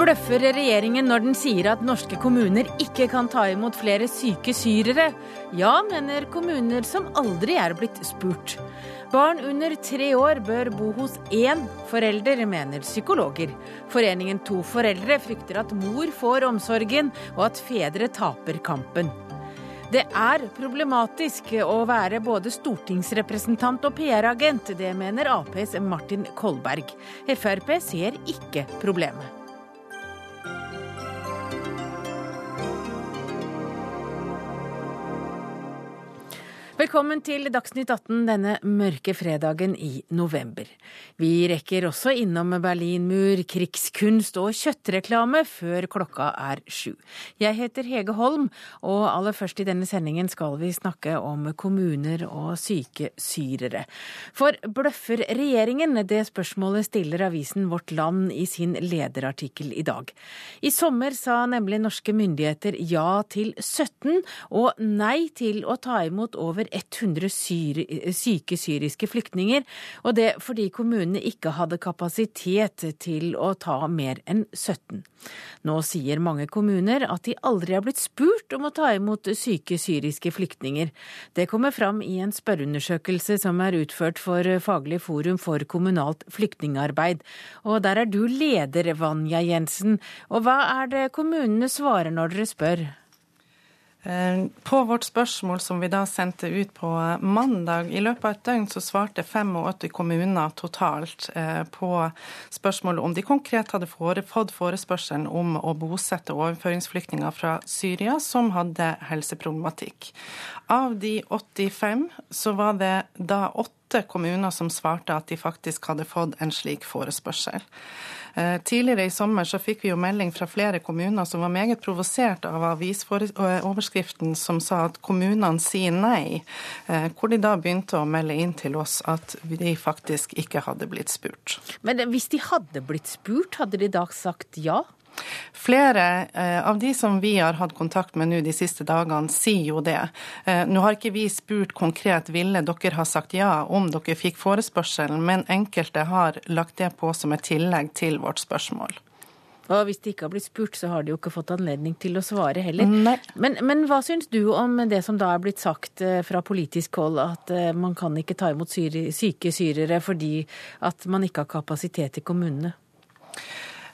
Bløffer regjeringen når den sier at norske kommuner ikke kan ta imot flere syke syrere? Ja, mener kommuner som aldri er blitt spurt. Barn under tre år bør bo hos én forelder, mener psykologer. Foreningen To foreldre frykter at mor får omsorgen, og at fedre taper kampen. Det er problematisk å være både stortingsrepresentant og PR-agent. Det mener Aps Martin Kolberg. Frp ser ikke problemet. Velkommen til Dagsnytt 18 denne mørke fredagen i november. Vi rekker også innom Berlinmur, krigskunst og kjøttreklame før klokka er sju. Jeg heter Hege Holm, og aller først i denne sendingen skal vi snakke om kommuner og syke syrere. For bløffer regjeringen? Det spørsmålet stiller avisen Vårt Land i sin lederartikkel i dag. I sommer sa nemlig norske myndigheter ja til 17 og nei til å ta imot over 100 syri, syke syriske flyktninger, og det fordi kommunene ikke hadde kapasitet til å ta mer enn 17. Nå sier mange kommuner at de aldri har blitt spurt om å ta imot syke syriske flyktninger. Det kommer fram i en spørreundersøkelse som er utført for Faglig forum for kommunalt flyktningarbeid. Og der er du leder, Vanja Jensen. Og hva er det kommunene svarer når dere spør? Eh, på vårt spørsmål som vi da sendte ut på mandag, i løpet av et døgn så svarte 85 kommuner totalt eh, på spørsmålet om de konkret hadde fått forespørselen om å bosette overføringsflyktninger fra Syria som hadde helseproblematikk. Av de 85 så var det da åtte kommuner som svarte at de faktisk hadde fått en slik forespørsel. Eh, tidligere i sommer så fikk vi jo melding fra flere kommuner som var meget provosert av avisoverskriften som sa at kommunene sier nei, eh, hvor de da begynte å melde inn til oss at de faktisk ikke hadde blitt spurt. Men hvis de hadde blitt spurt, hadde de da sagt ja? Flere eh, av de som vi har hatt kontakt med nå de siste dagene, sier jo det. Eh, nå har ikke vi spurt konkret ville dere ha sagt ja om dere fikk forespørselen, men enkelte har lagt det på som et tillegg til vårt spørsmål. Og hvis de ikke har blitt spurt, så har de jo ikke fått anledning til å svare heller. Men, men, hva syns du om det som da er blitt sagt eh, fra politisk hold, at man kan ikke ta imot syke syrere fordi at man ikke har kapasitet i kommunene?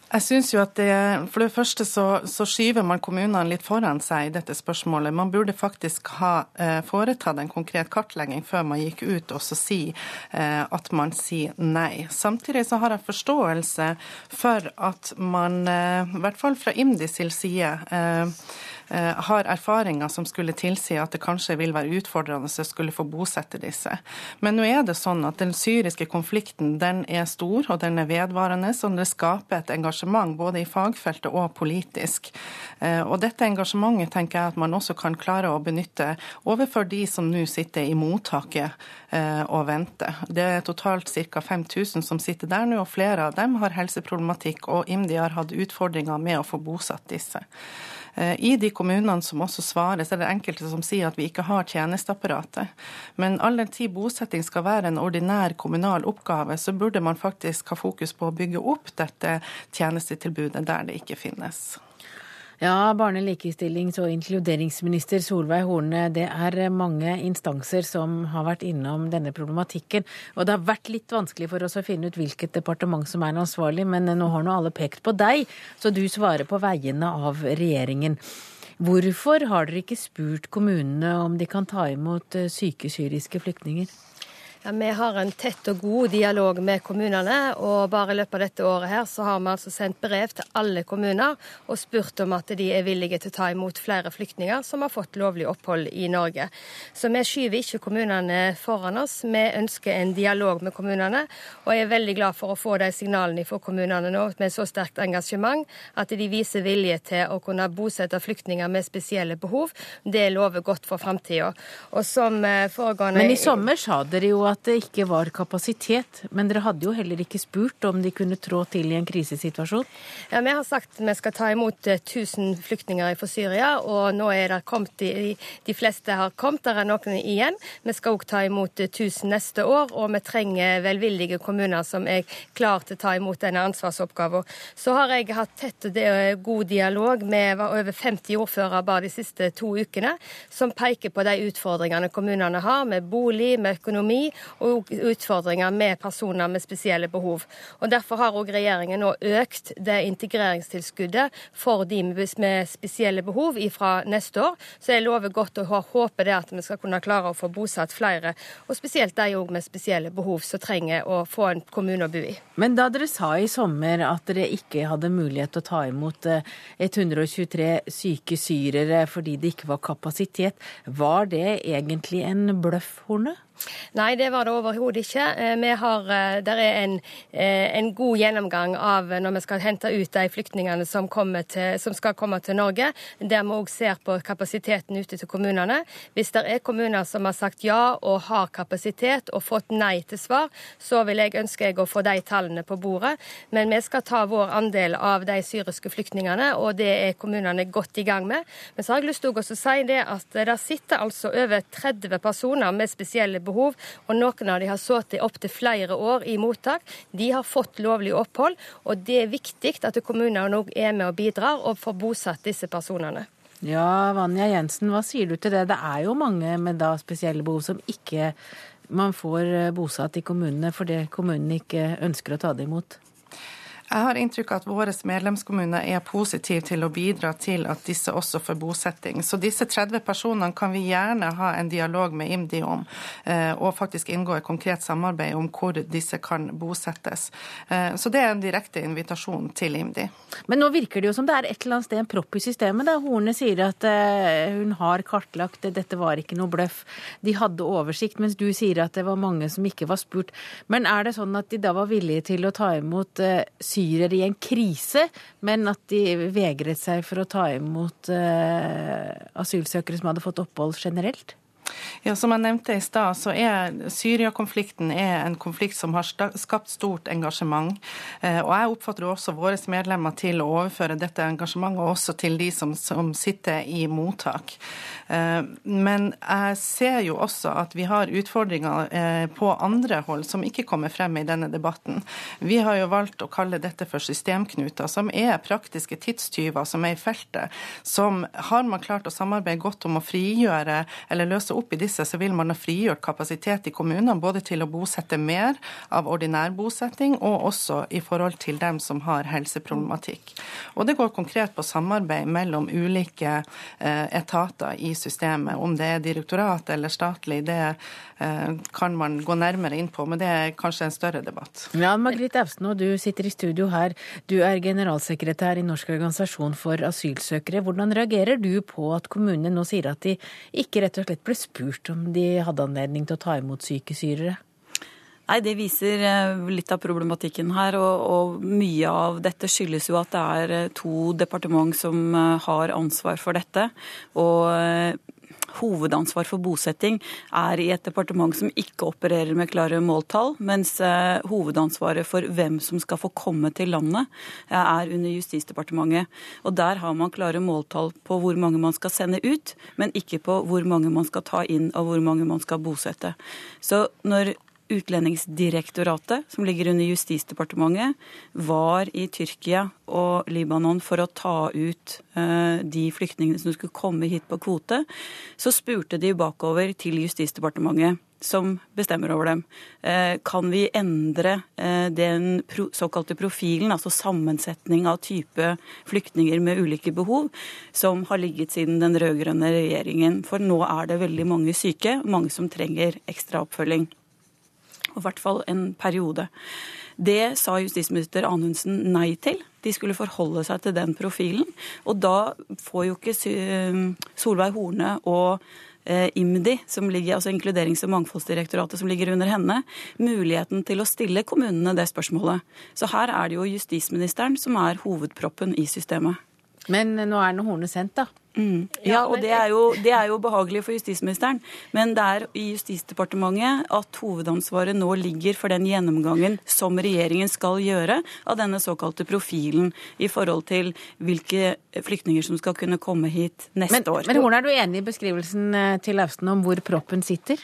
Jeg synes jo at det, For det første så, så, skyver man kommunene litt foran seg i dette spørsmålet. Man burde faktisk ha eh, foretatt en konkret kartlegging før man gikk ut og så si eh, at man sier nei. Samtidig så har jeg forståelse for at man, eh, i hvert fall fra IMDis side, eh, har erfaringer som skulle tilsi at det kanskje vil være utfordrende å skulle få bosette disse. Men nå er det sånn at den syriske konflikten den er stor og den er vedvarende, så det skaper et engasjement både i fagfeltet og politisk. Eh, og dette engasjementet tenker jeg at man også kan klare å benytte overfor de som nå sitter i mottaket eh, og venter. Det er totalt ca. 5000 som sitter der nå, og flere av dem har helseproblematikk, og IMDi har hatt utfordringer med å få bosatt disse. Eh, I de kommunene som også svares, er det enkelte som sier at vi ikke har tjenesteapparatet. Men all den tid bosetting skal være en ordinær kommunal oppgave, så burde man faktisk ha fokus på å bygge opp dette tjenestetilbudet der det ikke finnes. Ja, barne-, likestillings- og inkluderingsminister Solveig Horne, det er mange instanser som har vært innom denne problematikken. Og det har vært litt vanskelig for oss å finne ut hvilket departement som er ansvarlig, men nå har nå alle pekt på deg, så du svarer på vegne av regjeringen. Hvorfor har dere ikke spurt kommunene om de kan ta imot eh, syke syriske flyktninger? Ja, vi har en tett og god dialog med kommunene, og bare i løpet av dette året her så har vi altså sendt brev til alle kommuner og spurt om at de er villige til å ta imot flere flyktninger som har fått lovlig opphold i Norge. Så vi skyver ikke kommunene foran oss. Vi ønsker en dialog med kommunene, og jeg er veldig glad for å få de signalene fra kommunene nå med så sterkt engasjement at de viser vilje til å kunne bosette flyktninger med spesielle behov. Det lover godt for framtida. Men i sommer sa dere jo at at det ikke var kapasitet, men dere hadde jo heller ikke spurt om de kunne trå til i en krisesituasjon? Ja, Vi har sagt vi skal ta imot 1000 eh, flyktninger fra Syria, og nå er det kommet, de, de fleste har kommet, det er noen igjen. Vi skal òg ta imot 1000 neste år, og vi trenger velvillige kommuner som er klar til å ta imot denne ansvarsoppgaven. Så har jeg hatt tett og god dialog med over 50 ordførere bare de siste to ukene, som peker på de utfordringene kommunene har med bolig, med økonomi og utfordringer med personer med spesielle behov. Og Derfor har også regjeringen nå økt det integreringstilskuddet for de med spesielle behov fra neste år. Så jeg lover godt og håper det at vi skal kunne klare å få bosatt flere, og spesielt de òg med spesielle behov som trenger å få en kommune å bo i. Men da dere sa i sommer at dere ikke hadde mulighet til å ta imot 123 eh, syke syrere fordi det ikke var kapasitet, var det egentlig en bløff, Horne? Nei, det var det overhodet ikke. Eh, vi har, eh, der er en, eh, en, god gjennomgang av når vi skal hente ut de flyktningene som, til, som skal komme til Norge, der vi òg ser på kapasiteten ute til kommunene. Hvis det er kommuner som har sagt ja og har kapasitet og fått nei til svar, så vil jeg ønske jeg å få de tallene på bordet. Men vi skal ta vår andel av de syriske flyktningene, og det er kommunene godt i gang med. Men så har jeg lyst til å si det at det sitter altså over 30 personer med spesielle behov. Og noen av de har sittet opptil flere år i mottak. De har fått lovlig opphold, og det er viktig at kommunene nå er med og bidrar og får bosatt disse personene. Ja, Vanja Jensen, hva sier du til det? Det er jo mange med da spesielle behov som ikke man får eh, bosatt i kommunene fordi kommunene ikke ønsker å ta det imot? Jeg har inntrykk av at våre medlemskommuner er positive til å bidra til at disse også får bosetting. Så disse 30 personene kan vi gjerne ha en dialog med IMDi om, eh, og faktisk inngå et konkret samarbeid om hvor disse kan bosettes. Eh, så det er en direkte invitasjon til IMDi. Men nå virker det jo som det er et eller annet sted en propp i systemet. da Horne sier at eh, hun har kartlagt det, dette var ikke noe bløff. De hadde oversikt, mens du sier at det var mange som ikke var spurt. Men er det sånn at de da var villige til å ta imot syrere i en krise, men at de vegret seg for å ta imot uh, asylsøkere som hadde fått opphold generelt? Ja, Som jeg nevnte i stad, så er Syria-konflikten en konflikt som har skapt stort engasjement. Eh, og Jeg oppfatter også våre medlemmer til å overføre dette engasjementet også til de som, som sitter i mottak. Eh, men jeg ser jo også at vi har utfordringer eh, på andre hold som ikke kommer frem i denne debatten. Vi har jo valgt å kalle dette for systemknuter, som er praktiske tidstyver som er i feltet. Som har man klart å samarbeide godt om å frigjøre eller løse opp i disse, så vil man ha frigjort kapasitet i kommunene både til å bosette mer av ordinær bosetting, og også i forhold til dem som har helseproblematikk. Og det går konkret på samarbeid mellom ulike eh, etater i systemet. Om det er direktorat eller statlig, det eh, kan man gå nærmere inn på, men det er kanskje en større debatt. Ja, Margrit Austno, du sitter i studio her. Du er generalsekretær i Norsk organisasjon for asylsøkere. Hvordan reagerer du på at kommunene nå sier at de ikke rett og slett ble spurt om de hadde anledning til å ta imot syke syrere? Nei, Det viser eh, litt av problematikken her. Og, og, mye av dette skyldes jo at det er eh, to departement som eh, har ansvar for dette. Og hovedansvar for bosetting er i et departement som ikke opererer med klare måltall, mens hovedansvaret for hvem som skal få komme til landet, er under Justisdepartementet. Og Der har man klare måltall på hvor mange man skal sende ut, men ikke på hvor mange man skal ta inn og hvor mange man skal bosette. Så når Utlendingsdirektoratet, som ligger under Justisdepartementet, var i Tyrkia og Libanon for å ta ut uh, de flyktningene som skulle komme hit på kvote, så spurte de bakover til Justisdepartementet, som bestemmer over dem. Uh, kan vi endre uh, den pro såkalte profilen, altså sammensetning av type flyktninger med ulike behov, som har ligget siden den rød-grønne regjeringen? For nå er det veldig mange syke, mange som trenger ekstra oppfølging i hvert fall en periode. Det sa justisminister Anundsen nei til. De skulle forholde seg til den profilen. Og da får jo ikke Solveig Horne og eh, IMDi, som ligger, altså Inkluderings- og mangfoldsdirektoratet som ligger under henne, muligheten til å stille kommunene det spørsmålet. Så her er det jo justisministeren som er hovedproppen i systemet. Men nå er nå Horne sendt, da? Mm. Ja, og det er, jo, det er, jo, behagelig for justisministeren. Men det er i Justisdepartementet at hovedansvaret nå ligger for den gjennomgangen som regjeringen skal gjøre av denne såkalte profilen i forhold til hvilke flyktninger som skal kunne komme hit neste men, år. Men hvordan er du enig i beskrivelsen eh, til Austen om hvor proppen sitter?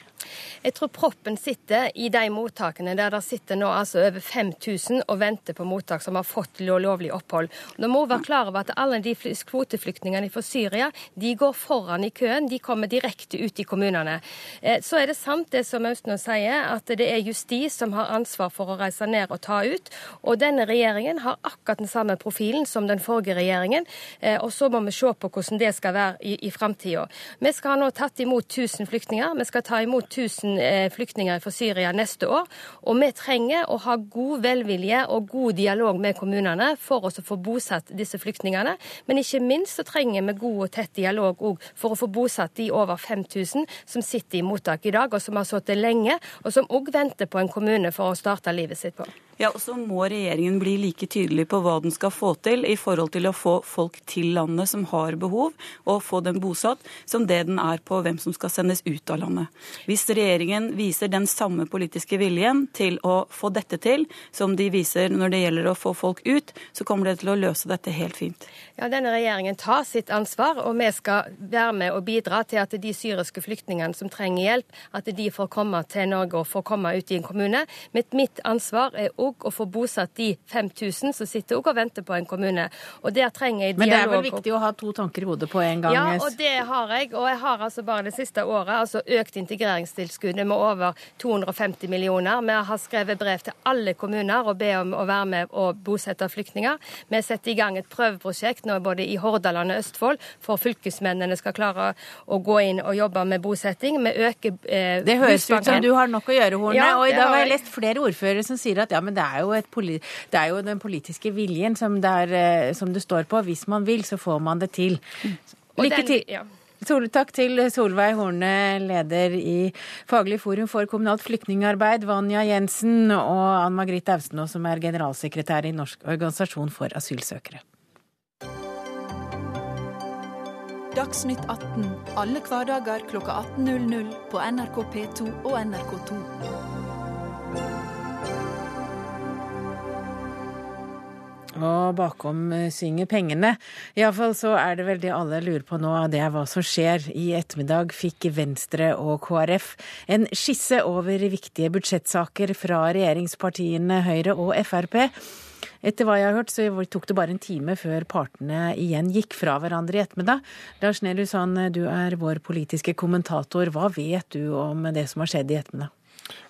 Jeg tror proppen sitter i de mottakene der det sitter nå altså over 5000 og venter på mottak som har fått lovlig opphold. Nå må vi være klar over at alle de kvoteflyktningene fra Syria de går foran i køen. De kommer direkte ut i kommunene. Eh, så er det sant det som Austnå sier, at det er justis som har ansvar for å reise ned og ta ut. Og denne regjeringen har akkurat den samme profilen som den forrige regjeringen. Eh, og så må vi se på hvordan det skal være i, i framtida. Vi skal ha nå tatt imot 1000 flyktninger. Vi skal ta imot 1000 eh, flyktninger fra Syria neste år. Og vi trenger å ha god velvilje og god dialog med kommunene for å få bosatt disse flyktningene. Men ikke minst så trenger vi god tett dialog for å få bosatt de over 5000 som sitter i mottak i dag, og som har sittet lenge, og som òg venter på en kommune for å starte livet sitt på. Ja, og så må regjeringen bli like tydelig på hva den skal få til i forhold til å få folk til landet som har behov, og få dem bosatt, som det den er på hvem som skal sendes ut av landet. Hvis regjeringen viser den samme politiske viljen til å få dette til som de viser når det gjelder å få folk ut, så kommer det til å løse dette helt fint. Ja, Denne regjeringen tar sitt ansvar, og vi skal være med og bidra til at de syriske flyktningene som trenger hjelp, at de får komme til Norge og får komme ut i en kommune. Mitt, mitt ansvar er òg òg å få bosatt de 5000 som sitter og venter på en kommune. Og der trenger jeg dialog. Men det er vel viktig å ha to tanker i hodet på en gang? Ja, og det har jeg. Og jeg har altså bare det siste året altså økt integreringstilskuddet med over 250 millioner. Vi har skrevet brev til alle kommuner og be om å være med og bosette flyktninger. Vi setter i gang et prøveprosjekt nå både i Hordaland og Østfold for fylkesmennene skal klare å gå inn og jobbe med bosetting. Vi øker eh, Det høres ut som du har nok å gjøre, Horne. Ja, og i dag har jeg lest flere ordførere som sier at ja, men det det er, det er jo, den politiske viljen som det, er, eh, som det, står på. Hvis man vil, så får man det til. Lykke til. Ja. Sol, takk til Solveig Horne, leder i Faglig forum for kommunalt flyktningarbeid, Vanja Jensen, og Ann Margrethe Austenaa, som er generalsekretær i Norsk organisasjon for asylsøkere. Dagsnytt 18 alle hverdager klokka 18.00 på NRK P2 og NRK2. Og bakom eh, synger pengene. Iallfall så er det vel det alle lurer på nå, det er hva som skjer. I ettermiddag fikk Venstre og KrF en skisse over viktige budsjettsaker fra regjeringspartiene Høyre og Frp. Etter hva jeg har hørt, så tok det bare en time før partene igjen gikk fra hverandre i ettermiddag. Lars Nehru Sand, du er vår politiske kommentator. Hva vet du om det som har skjedd i ettermiddag?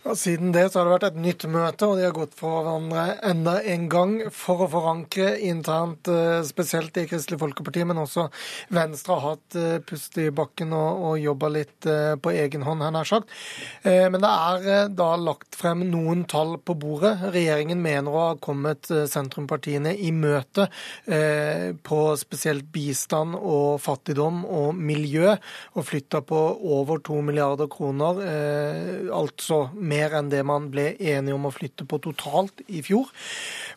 Ja, siden det så har det vært et nytt møte, og de har gått for hverandre enda en gang for å forankre internt, eh, spesielt i Kristelig Folkeparti, men også Venstre har hatt eh, pust i bakken og, og jobba litt eh, på egen hånd, her nær sagt. Men det er da lagt frem noen tall på bordet. Regjeringen mener å ha kommet sentrumpartiene i møte på spesielt bistand og fattigdom og miljø, og flytta på over to milliarder kroner, altså mer enn det man ble enige om å flytte på totalt i fjor.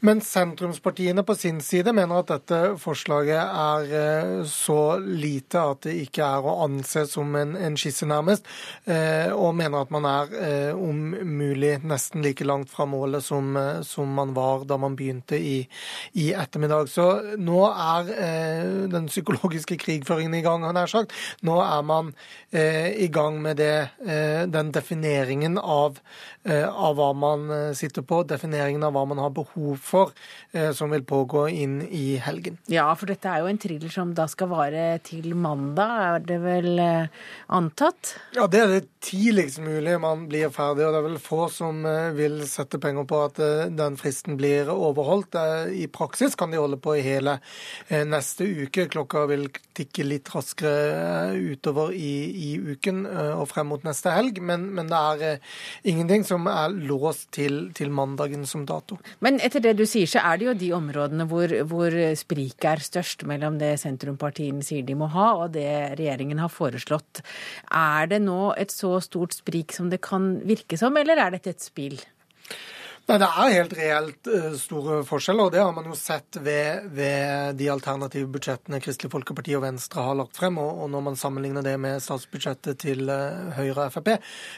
Men sentrumspartiene på sin side mener at dette forslaget er eh, så lite at det ikke er å anse som en, en skisse, nærmest, eh, og mener at man er eh, om mulig nesten like langt fra målet som, som man var da man begynte i, i, ettermiddag. Så nå er den psykologiske krigføringen i gang, jeg sagt. Nå er man i gang med det, den defineringen av Eh, av hva man eh, sitter på, defineringen av hva man har behov for, eh, som vil pågå inn i helgen. Ja, for dette er jo en thriller som da skal vare til mandag, er det vel antatt? Ja, det er det tidligst mulig man blir ferdig, og det er vel få som vil sette penger på at den fristen blir overholdt. I praksis kan de holde på i hele neste uke. Klokka vil tikke litt raskere utover i, i uken og frem mot neste helg, men, men det er ingenting som er låst til, til, mandagen som dato. Men etter det du sier, så er det jo de områdene hvor, hvor spriket er størst mellom det sentrumpartiene sier de må ha, og det regjeringen har foreslått. Er det nå et så stort sprik som det kan virke som, eller er dette et spill? Nei, Det er helt reelt uh, store forskjeller, og det har man jo sett ved, ved, de alternative budsjettene Kristelig Folkeparti og Venstre har lagt frem, og, og når man sammenligner det med statsbudsjettet til uh, Høyre og Frp.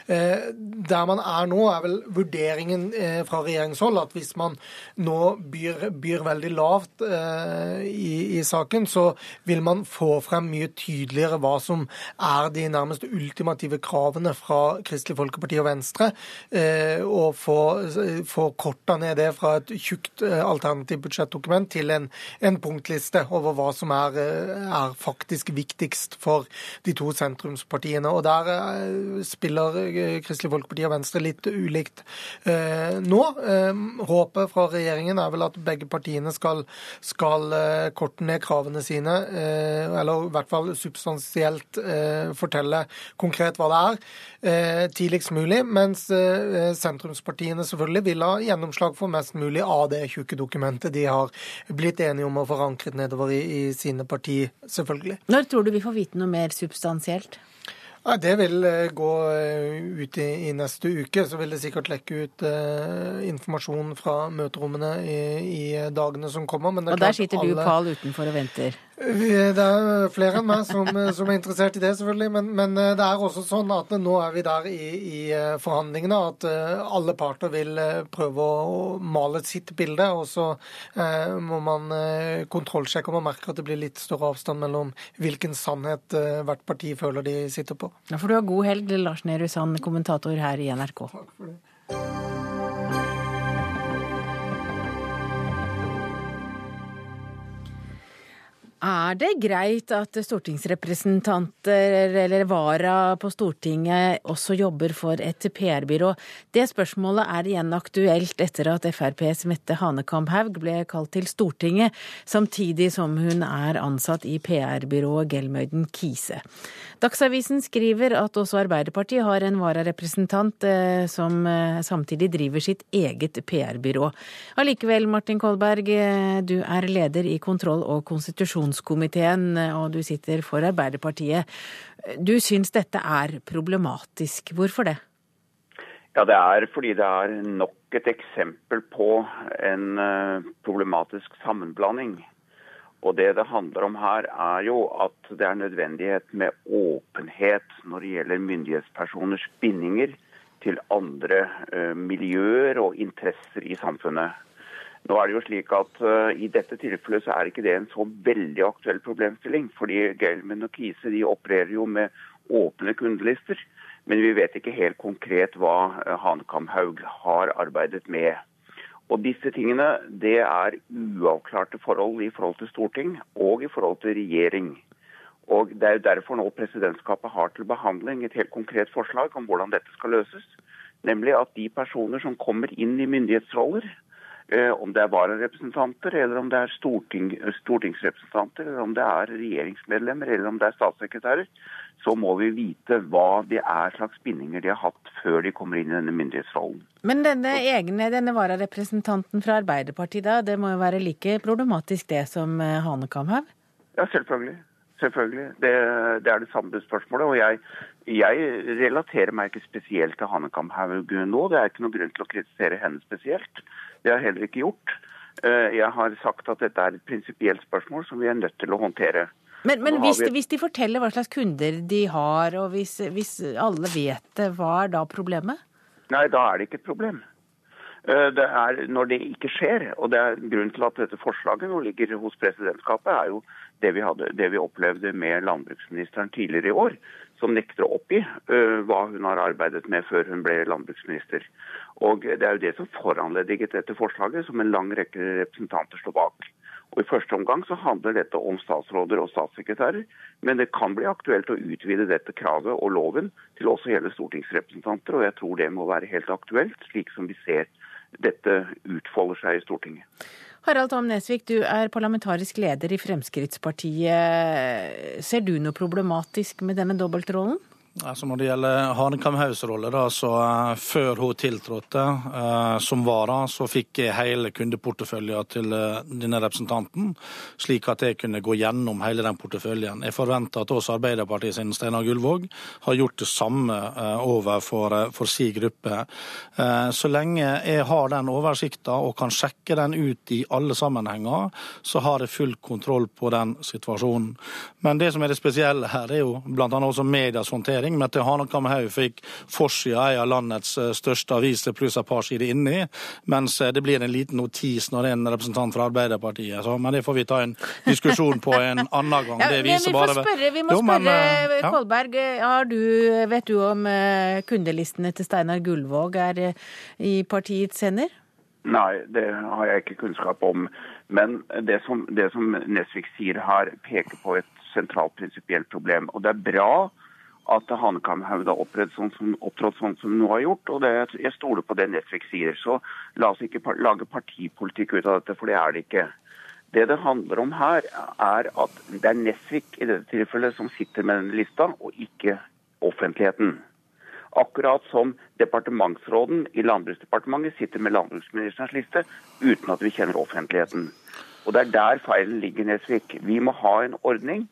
Eh, der man er nå, er vel vurderingen fra regjeringshold at hvis man nå byr, byr veldig lavt i, i, saken, så vil man få frem mye tydeligere hva som er de nærmest ultimative kravene fra Kristelig Folkeparti og Venstre, og få, få få korta ned det fra et tjukt eh, alternativt budsjettdokument til en, en, punktliste over hva som er, eh, er, faktisk viktigst for de to sentrumspartiene. Og Der eh, spiller Kristelig Folkeparti og Venstre litt ulikt nå. Håpet fra regjeringen er vel at begge partiene skal, skal korte ned kravene sine, eller i hvert fall substansielt fortelle konkret hva det er, tidligst mulig. Mens sentrumspartiene selvfølgelig vil ha gjennomslag for mest mulig av det tjukke dokumentet de har blitt enige om og forankret nedover i, i sine parti, selvfølgelig. Når tror du vi får vite noe mer substansielt? Ja, det vil eh, gå eh, ut i, i, neste uke. Så vil det sikkert lekke ut eh, informasjon fra møterommene i, i, dagene som kommer. og der sitter alle... du, Pal, utenfor og venter? Det er flere enn meg som, som er interessert i det, selvfølgelig. Men, men, eh, det er også sånn at nå er vi der i, i, eh, forhandlingene at eh, alle parter vil prøve å male sitt bilde. Og så eh, må man kontrollsjekke om man merker at det blir litt større avstand mellom hvilken sannhet hvert parti føler de sitter på. Ja, for du har god helg, Lars Nehru Sand, kommentator her i NRK. Takk for det. Er det greit at stortingsrepresentanter eller vara på Stortinget også jobber for et PR-byrå? Det spørsmålet er igjen aktuelt etter at FrPs Mette Hanekamhaug ble kalt til Stortinget, samtidig som hun er ansatt i PR-byrået Gelmøyden Kise. Dagsavisen skriver at også Arbeiderpartiet har en vararepresentant eh, som eh, samtidig driver sitt eget PR-byrå. Allikevel, Martin Kolberg, eh, du er leder i kontroll- og konstitusjonskomiteen, og du sitter for Arbeiderpartiet. Du syns dette er problematisk. Hvorfor det? Ja, Det er fordi det er nok et eksempel på en problematisk sammenblanding. Og Det det handler om her, er jo at det er nødvendighet med åpenhet når det gjelder myndighetspersoners bindinger til andre uh, miljøer og interesser i samfunnet. Nå er det jo slik at uh, I dette tilfellet så er ikke det en så veldig aktuell problemstilling. fordi Gelman og Kise de opererer jo med åpne kundelister. Men vi vet ikke helt konkret hva uh, Hanekamhaug har arbeidet med. Og disse tingene det er uavklarte forhold i forhold til storting og i forhold til regjering. Og Det er jo derfor nå presidentskapet har til behandling et helt konkret forslag om hvordan dette skal løses. Nemlig at de personer som kommer inn i myndighetsroller, eh, om det er vararepresentanter, eller om det er storting, stortingsrepresentanter, eller om det er regjeringsmedlemmer, eller om det er statssekretærer, så må vi vite hva det er slags bindinger de har hatt før de kommer inn i denne myndighetsrollen. Men denne egne, denne vararepresentanten fra Arbeiderpartiet, da, det må jo være like problematisk det som eh, Hanekamhaug? Ja, selvfølgelig. Selvfølgelig. Det, det, er det samme spørsmålet. Og jeg, jeg, relaterer meg ikke spesielt til Hanekamhaug nå. Det er ikke noen grunn til å kritisere henne spesielt. Det har jeg heller ikke gjort. Eh, jeg har sagt at dette er et prinsipielt spørsmål som vi er nødt til å håndtere. Men, men hvis, vi... hvis, de forteller hva slags kunder de har, og hvis, hvis, alle vet det, hva er da problemet? Nei, da er det ikke et problem. Eh, det er når det ikke skjer. Og det er grunnen til at dette forslaget nå ligger hos presidentskapet, er jo det vi, hadde, det vi opplevde med landbruksministeren tidligere i år, som nekter å oppgi uh, hva hun har arbeidet med før hun ble landbruksminister. Og Det er jo det som foranlediget dette forslaget, som en lang rekke representanter står bak. Og I første omgang så handler dette om statsråder og statssekretærer, men det kan bli aktuelt å utvide dette kravet og loven til også hele stortingsrepresentanter. og Jeg tror det må være helt aktuelt, slik som vi ser dette utfolder seg i Stortinget. Harald Tom Nesvik, du er parlamentarisk leder i Fremskrittspartiet. Ser du noe problematisk med denne dobbeltrollen? Altså Når det gjelder Hanekamhaugs rolle, da, så uh, før hun tiltrådte uh, som vara, så fikk jeg hele kundeporteføljen til uh, denne representanten, slik at jeg kunne gå gjennom hele den porteføljen. Jeg forventer at også Arbeiderpartiet sin Steinar Gullvåg har gjort det samme overfor for sin gruppe. Så lenge jeg har den oversikten og kan sjekke den ut i alle sammenhenger, så har jeg full kontroll på den situasjonen. Men det som er det spesielle her, er jo bl.a. også medias håndtering regjering, men at Hanekamhaug fikk forsida av landets eh, største aviser pluss et par sider inni, mens eh, det blir en liten notis når det er en representant fra Arbeiderpartiet. Så, men det får vi ta en diskusjon på en annen gang. Ja, vi, bare... spørre, vi må jo, men, spørre ja. Kolberg, du, vet du om eh, kundelistene til Steinar Gullvåg er i partiets hender? Nei, det har jeg ikke kunnskap om. Men det som, det som Nesvik sier her, peker på et sentralt prinsipielt problem. Og det er bra at Hanekamhaug har opptrådt sånn som, sånn som hun har gjort. og det, Jeg stoler på det Nesvik sier. Så la oss ikke lage partipolitikk ut av dette, for det er det ikke. Det det handler om her, er at det er Nesvik i dette tilfellet som sitter med denne lista, og ikke offentligheten. Akkurat som departementsråden i Landbruksdepartementet sitter med landbruksministerens liste uten at vi kjenner offentligheten. Og Det er der feilen ligger, Nesvik. Vi må ha en ordning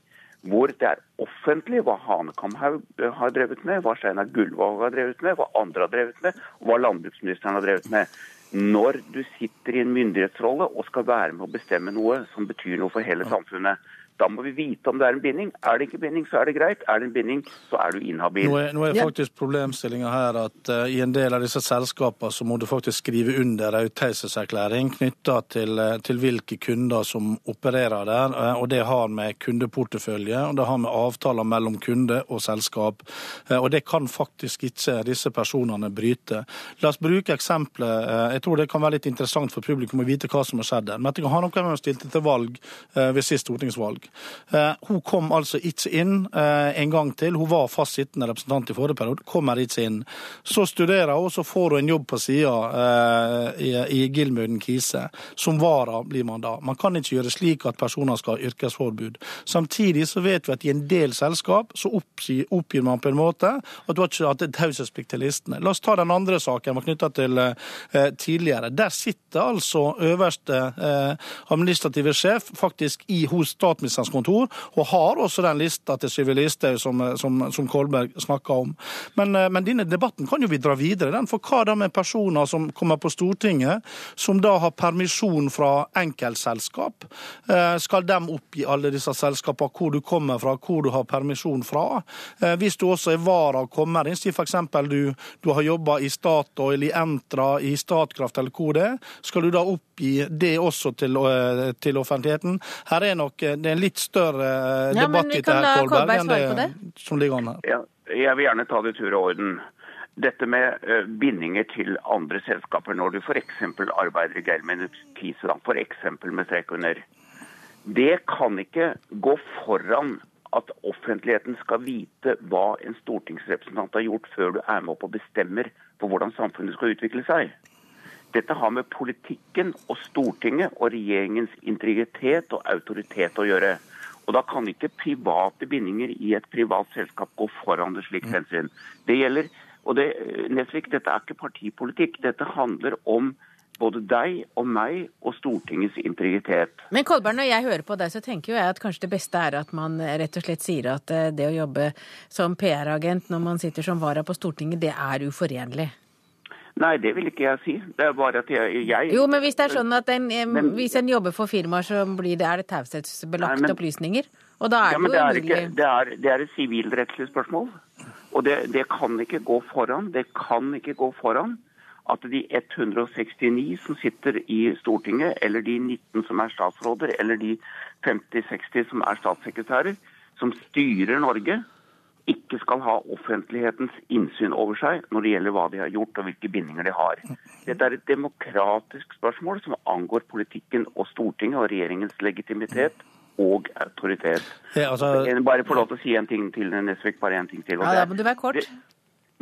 hvor det er offentlig hva Hanekamhaug har drevet med, hva Steinar Gullvåg har drevet med, hva andre har drevet med, og hva landbruksministeren har drevet med. Når du sitter i en myndighetsrolle og skal være med å bestemme noe som betyr noe for hele samfunnet, da må vi vite om det er en binding. Er det ikke binding, så er det greit. Er det en binding, så er du inhabil. Nå er, nå er faktisk problemstillinga her at uh, i en del av disse selskapene så må du faktisk skrive under en taushetserklæring knytta til, uh, til, hvilke kunder som opererer der. Uh, og det har med kundeportefølje og det har med avtaler mellom kunde og selskap. og det kan faktisk ikke disse personene bryte. La oss bruke eksempelet. jeg tror det kan være litt interessant for publikum å vite hva som har skjedd der. har Hanekamhaug stilte til valg ved sist stortingsvalg. Eh, hun kom altså ikke inn eh, en gang til. Hun var fast sittende representant i forrige periode, kommer ikke inn. Så studerer hun, så får hun en jobb på sida eh, i, Gilmuden Kise. Som vara blir man da. Man kan ikke gjøre slik at personer skal ha yrkesforbud. Samtidig så vet vi at i en del selskap så oppgir, man på en måte at du har ikke hatt taushetsplikt til listene. La oss ta den andre saken var knytta til tidligere. Der sitter altså øverste administrative sjef faktisk i hos statsministeren statsministerens kontor, og har også den lista til Sylvi Listhaug som, som, som, Kolberg snakka om. Men, eh, men, denne debatten kan jo vi dra videre. Den, for hva da med personer som kommer på Stortinget, som da har permisjon fra enkeltselskap? Eh, skal de oppgi alle disse selskapene hvor du kommer fra, hvor du har permisjon fra? Eh, hvis du også er vara og kommer inn, si f.eks. Du, du har jobba i Statoil, i Entra, i Statkraft eller hvor det er, skal du da oppgi det også til, til offentligheten? Her er nok det er en litt større ja, debatt i dette, Kolberg, enn det, det som ligger an her. Ja, jeg vil gjerne ta det tur og orden. Dette med bindinger til andre selskaper når du f.eks. arbeider i Geir Kise, f.eks. med strekunder. Det kan ikke gå foran at offentligheten skal vite hva en stortingsrepresentant har gjort, før du er med opp og bestemmer for hvordan samfunnet skal utvikle seg. Dette har med politikken og Stortinget og regjeringens integritet og autoritet å gjøre. Og Da kan ikke private bindinger i et privat selskap gå foran det slikt mm. hensyn. Det gjelder, og det, Nesvik, Dette er ikke partipolitikk. Dette handler om både deg og meg og Stortingets integritet. Men Kolberg, når jeg hører på deg, så tenker jo jeg at kanskje det beste er at man rett og slett sier at eh, det å jobbe som PR-agent når man sitter som vara på Stortinget, det er uforenlig. Nei, det vil ikke jeg si. Det er bare at jeg, jeg Jo, men hvis det er sånn at en, men, hvis en jobber for firmaer, så blir det, er det taushetsbelagte opplysninger? Og da er ja, det jo det, det, er, det er et sivilrettslig spørsmål. Og det, det, kan ikke gå foran. Det kan ikke gå foran at de 169 som sitter i Stortinget, eller de 19 som er statsråder, eller de 50-60 som er statssekretærer, som styrer Norge, ikke skal ha offentlighetens innsyn over seg når det gjelder hva de har gjort og hvilke bindinger de har. Dette er et demokratisk spørsmål som angår politikken og Stortinget og regjeringens legitimitet og autoritet. Ja, altså... Bare få lov til å si en ting til, Nesvik. Bare en ting til. ja, da må du være kort.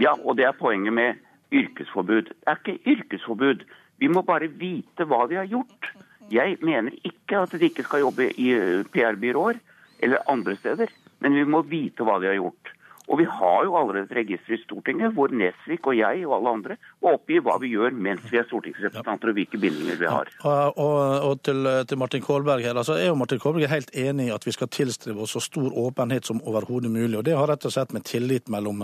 Ja, og det er poenget med yrkesforbud. Det er ikke yrkesforbud. Vi må bare vite hva de har gjort. Jeg mener ikke at de ikke skal jobbe i PR-byråer eller andre steder, men vi må vite hva de har gjort. Og vi har jo allerede et register i Stortinget hvor Nesvik og jeg og alle andre oppgir hva vi gjør mens vi er stortingsrepresentanter og hvilke bindinger vi har. Og, og, og til, til, Martin Kolberg her, altså er jo Martin Kolberg helt enig i at vi skal tilstrebe oss så stor åpenhet som overhodet mulig. og Det har rett og slett med tillit mellom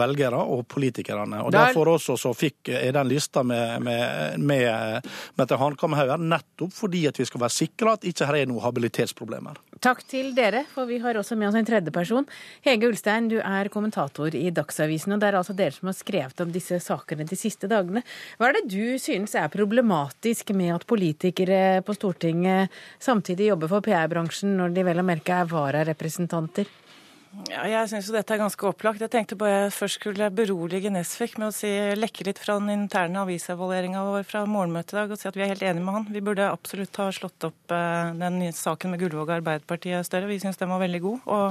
velgere og politikerne. Og Der... Derfor også så fikk er den lista med, med, med Mette Hanekamhaug nettopp fordi at vi skal være sikre at ikke her er noen habilitetsproblemer. Takk til dere, for vi har også med oss en tredjeperson. Hege Ulstein, du er kommentator i Dagsavisen, og det er altså dere som har skrevet om disse sakene de siste dagene. Hva er det du synes er problematisk med at politikere på Stortinget samtidig jobber for PR-bransjen, når de vel å merke er vararepresentanter? Ja, jeg syns dette er ganske opplagt. Jeg tenkte bare jeg først skulle berolige Nesvik med å si, lekke litt fra den interne avisevalueringa vår fra morgenmøtet i dag og si at vi er helt enige med han. Vi burde absolutt ha slått opp eh, den saken med Gullvåg Arbeiderpartiet større. Vi syns den var veldig god. Og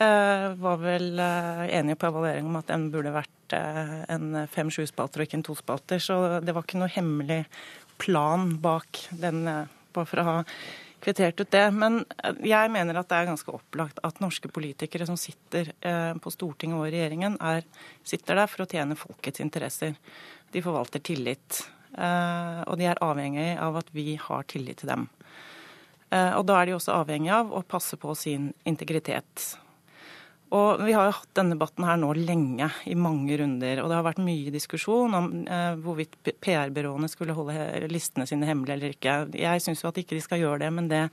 eh, var vel eh, enige på evaluering om at den burde vært eh, en fem-sju spalter og ikke en to spalter. Så det var ikke noe hemmelig plan bak den, eh, bare for å ha kvittert ut det. Men eh, jeg mener at det er ganske opplagt at norske politikere som sitter eh, på Stortinget og regjeringen, er, sitter der for å tjene folkets interesser. De forvalter tillit. Eh, og de er avhengig av at vi har tillit til dem. Og da er de også avhengig av å passe på sin integritet. Og Vi har jo hatt denne debatten her nå lenge, i mange runder. Og det har vært mye diskusjon om eh, hvorvidt PR-byråene skulle holde listene sine hemmelige eller ikke. Jeg syns at ikke de skal gjøre det, men det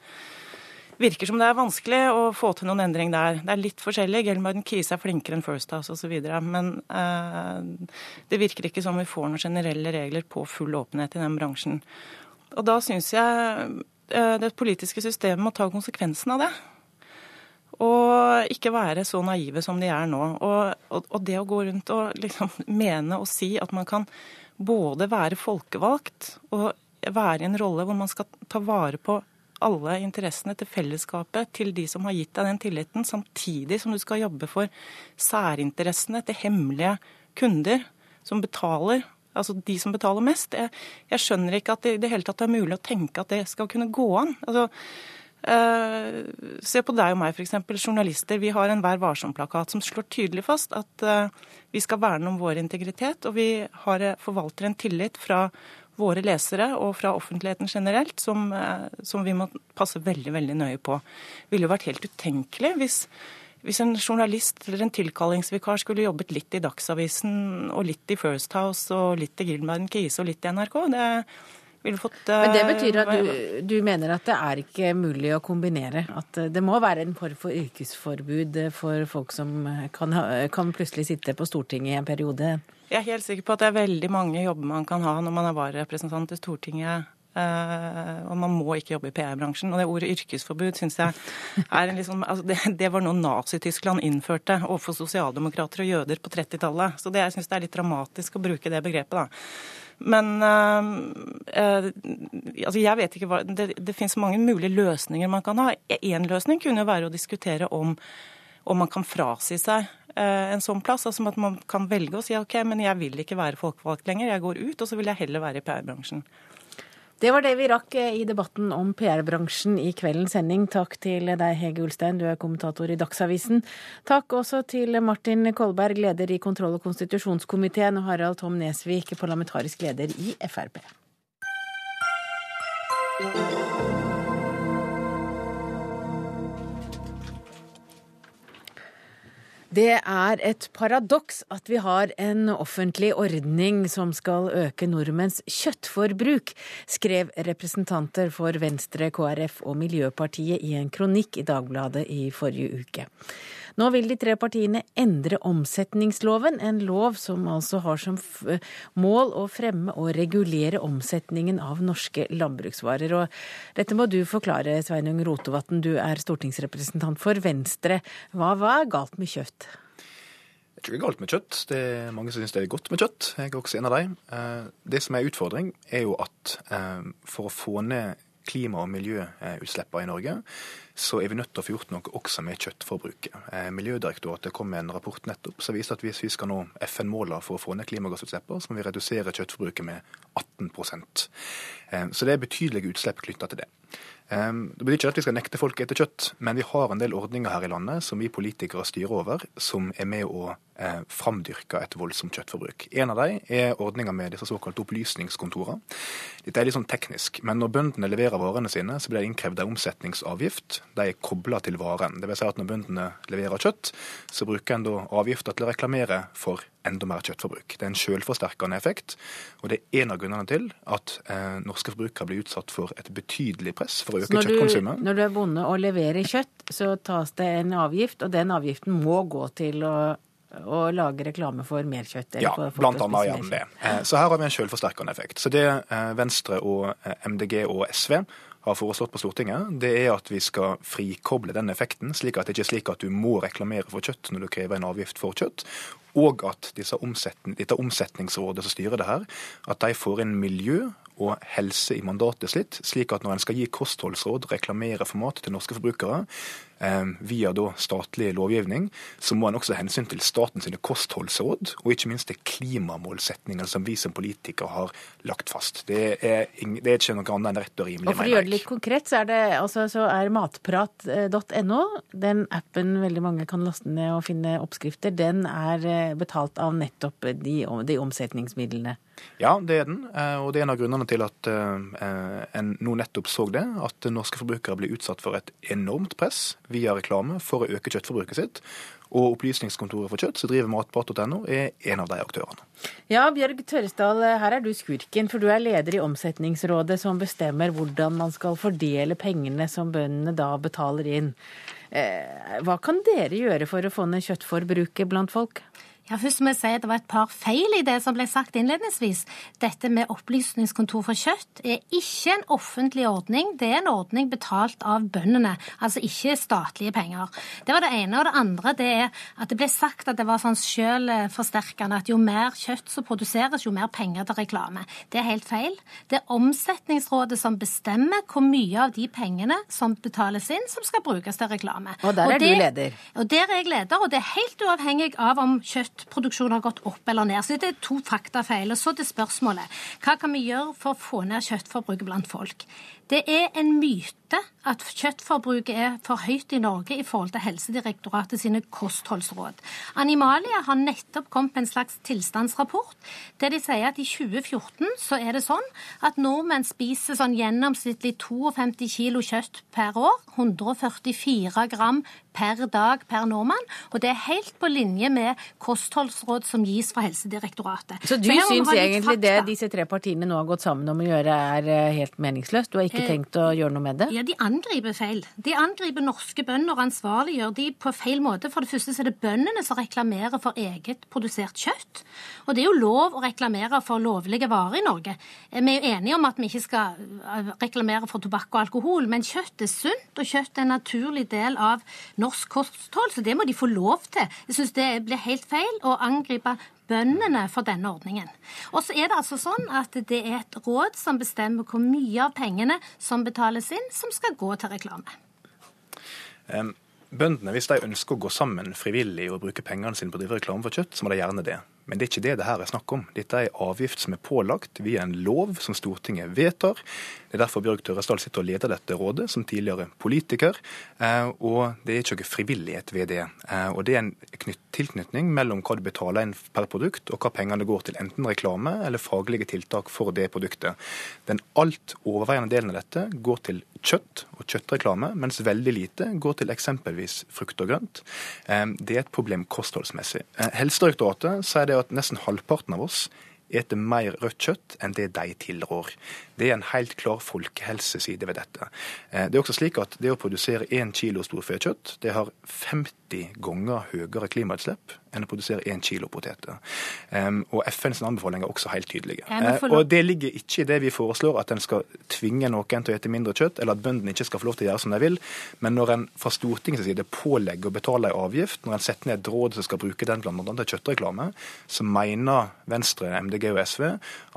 virker som det er vanskelig å få til noen endring der. Det er litt forskjellig. Gelmarden Kise er flinkere enn First House osv. Men eh, det virker ikke som vi får noen generelle regler på full åpenhet i den bransjen. Og da syns jeg eh, det politiske systemet må ta konsekvensen av det. Og ikke være så naive som de er nå. Og, og, og det å gå rundt og liksom mene og si at man kan både være folkevalgt og være i en rolle hvor man skal ta vare på alle interessene til fellesskapet, til de som har gitt deg den tilliten, samtidig som du skal jobbe for særinteressene til hemmelige kunder som betaler, altså de som betaler mest. Jeg, jeg skjønner ikke at det i det hele tatt er mulig å tenke at det skal kunne gå an. Altså, se på deg og meg, f.eks. Journalister. Vi har en Vær varsom-plakat som slår tydelig fast at uh, vi skal verne om vår integritet. Og vi har, uh, forvalter en tillit fra våre lesere og fra offentligheten generelt som, som, vi må passe veldig veldig nøye på. Det ville jo vært helt utenkelig hvis, hvis en journalist eller en tilkallingsvikar skulle jobbet litt i Dagsavisen og litt i First House og litt i Gilmarden Kise og litt i NRK. Det, ville fått Men det betyr at du, du, mener at det er ikke mulig å kombinere? At det må være en form for yrkesforbud for folk som kan, kan plutselig sitte på Stortinget i en periode? Jeg er helt sikker på at det er veldig mange jobber man kan ha når man er vararepresentant i Stortinget. Uh, og man må ikke jobbe i PR-bransjen. Og det ordet yrkesforbud syns jeg er en liksom altså det, det, var noe Nazi-Tyskland innførte overfor sosialdemokrater og jøder på 30-tallet. Så det, jeg syns det er litt dramatisk å bruke det begrepet, da. Men uh, altså jeg vet ikke hva Det, det finnes mange mulige løsninger man kan ha. Én løsning kunne jo være å diskutere om, om man kan frasi seg uh, en sånn plass. Altså at man kan velge å si OK, men jeg vil ikke være folkevalgt lenger. Jeg går ut, og så vil jeg heller være i PR-bransjen. Det var det vi rakk eh, i debatten om PR-bransjen i kveldens sending. Takk til deg, Hege Ulstein, du er kommentator i Dagsavisen. Takk også til Martin Kolberg, leder i kontroll- og konstitusjonskomiteen, og Harald Tom Nesvik, parlamentarisk leder i Frp. Det er et paradoks at vi har en offentlig ordning som skal øke nordmenns kjøttforbruk, skrev representanter for Venstre, KrF og Miljøpartiet i en kronikk i Dagbladet i forrige uke. Nå vil de tre partiene endre omsetningsloven, en lov som altså har som mål å fremme og regulere omsetningen av norske landbruksvarer. Og dette må du forklare, Sveinung Rotevatn, du er stortingsrepresentant for Venstre. Hva, hva er galt med kjøtt? Det er ikke galt med kjøtt. Det er mange som syns det er godt med kjøtt. Jeg er også en av dem. Eh, det som er utfordring, er jo at eh, for å få ned klima- og miljøutslippene i Norge, så er vi nødt til å få gjort noe også med kjøttforbruket. Eh, Miljødirektoratet kom med en rapport nettopp som viser at hvis vi skal nå FN-målene for å få ned klimagassutslippene, så må vi redusere kjøttforbruket med 18% Så det er betydelige utslipp knytta til det. Det betyr ikke at vi skal nekte folk å ete kjøtt, men vi har en del ordninger her i landet som vi politikere styrer over, som er med å eh, framdyrka et voldsomt kjøttforbruk. En av dem er ordninga med disse såkalte opplysningskontorene. Dette er litt sånn teknisk, men når bøndene leverer varene sine, så blir det innkrevd en omsetningsavgift. De er kobla til varen. Det vil si at når bøndene leverer kjøtt, så bruker en da avgifta til å reklamere for enda mer kjøttforbruk. Det er en selvforsterkende effekt, og det er en av grunnene til at eh, norske forbrukere blir utsatt for et betydelig press for å øke når kjøttkonsumet. når du er bonde og leverer kjøtt, så tas det en avgift, og den avgiften må gå til å å lage reklame for mer kjøtt. ja, blant annet gjennom det. Eh, så her har vi en selvforsterkende effekt. Så det eh, Venstre og eh, MDG og SV har foreslått på Stortinget, det er at vi skal frikoble den effekten, slik at det ikke er slik at du må reklamere for kjøtt når du krever en avgift for kjøtt, og at omsetning, dette omsetningsrådet som styrer det her, at de får inn miljø og helse i mandatet sitt, slik at når en skal gi kostholdsråd, reklamere for mat til norske forbrukere, via da statlig lovgivning, så må en også ha hensyn til statens kostholdsråd, og ikke minst til klimamålsetninger som vi som politikere har lagt fast. Det er, det er ikke noe annet enn rett og rimelig. Og For å gjøre det litt konkret, så er, det, altså, så er matprat.no, den appen veldig mange kan laste ned og finne oppskrifter, den er eh, betalt av nettopp de, de omsetningsmidlene? Ja, det er den. Eh, og det er en av grunnene til at eh, en nå nettopp så det. At norske forbrukere blir utsatt for et enormt press via reklame for å øke kjøttforbruket sitt. Og Opplysningskontoret for kjøtt, som driver matprat.no, er en av de aktørene. Ja, Bjørg Tørresdal, her er du skurken, for du er leder i Omsetningsrådet, som bestemmer hvordan man skal fordele pengene som bøndene da betaler inn. Hva kan dere gjøre for å få ned kjøttforbruket blant folk? Ja, Først må jeg si at det var et par feil i det som ble sagt innledningsvis. Dette med Opplysningskontor for kjøtt er ikke en offentlig ordning. Det er en ordning betalt av bøndene, altså ikke statlige penger. Det var det ene. Og det andre det er at det ble sagt at det var sånn selvforsterkende at jo mer kjøtt som produseres, jo mer penger til reklame. Det er helt feil. Det er Omsetningsrådet som bestemmer hvor mye av de pengene som betales inn, som skal brukes til reklame. Og der er og det, du leder? Og der er jeg leder, og det er helt uavhengig av om kjøtt kjøttproduksjonen har gått opp eller ned. Så det er to faktafeil. Og så til spørsmålet. Hva kan vi gjøre for å få ned kjøttforbruket blant folk? Det er en myte at kjøttforbruket er for høyt i Norge i forhold til Helsedirektoratet sine kostholdsråd. Animalia har nettopp kommet med en slags tilstandsrapport der de sier at i 2014 så er det sånn at nordmenn spiser sånn gjennomsnittlig 52 kilo kjøtt per år. 144 gram per dag per nordmann. Og det er helt på linje med kostholdsråd som gis fra Helsedirektoratet. Så du så syns egentlig det disse tre partiene nå har gått sammen om å gjøre er eh, helt meningsløst? Du har ikke ikke tenkt å gjøre noe med det? Ja, De angriper feil. De angriper norske bønder og ansvarliggjør de på feil måte. For det første så er det bøndene som reklamerer for eget produsert kjøtt. Og det er jo lov å reklamere for lovlige varer i Norge. Vi er jo enige om at vi ikke skal øh, reklamere for tobakk og alkohol, men kjøtt er sunt, og kjøtt er en naturlig del av norsk kosthold, så det må de få lov til. Jeg syns det blir helt feil å angripe bøndene for denne ordningen. Og så er det altså sånn at det er et råd som bestemmer hvor mye av pengene som betales inn, som skal gå til reklame. Bøndene, hvis de ønsker å gå sammen frivillig og bruke pengene sine på å drive reklame for kjøtt, så må de gjerne det. Men det er ikke det det her er snakk om. Dette er en avgift som er pålagt via en lov som Stortinget vedtar. Det er derfor Bjørg Tørresdal sitter og leder dette rådet, som tidligere politiker. Eh, og det er ikke noe frivillighet ved det. Eh, og det er en tilknytning mellom hva du betaler inn per produkt, og hva pengene går til, enten reklame eller faglige tiltak for det produktet. Den alt overveiende delen av dette går til kjøtt og kjøttreklame, mens veldig lite går til eksempelvis frukt og grønt. Eh, det er et problem kostholdsmessig. Helsedirektoratet sier det at nesten halvparten av oss eter mer rødt kjøtt enn det de tilrår. Det er en helt klar folkehelseside ved dette. Eh, det er også slik at det å produsere én kilo storfekjøtt, det har 50 ganger høyere klimautslipp enn å produsere én kilo poteter. Og FNs anbefalinger er også helt tydelige. Eh, og det ligger ikke i det vi foreslår, at en skal tvinge noen til å spise mindre kjøtt, eller at bøndene ikke skal få lov til å gjøre som de vil. Men når en fra Stortingets side pålegger å betale en avgift, når en setter ned et råd som skal bruke den bl.a. til kjøttreklame, så mener Venstre, MDG og SV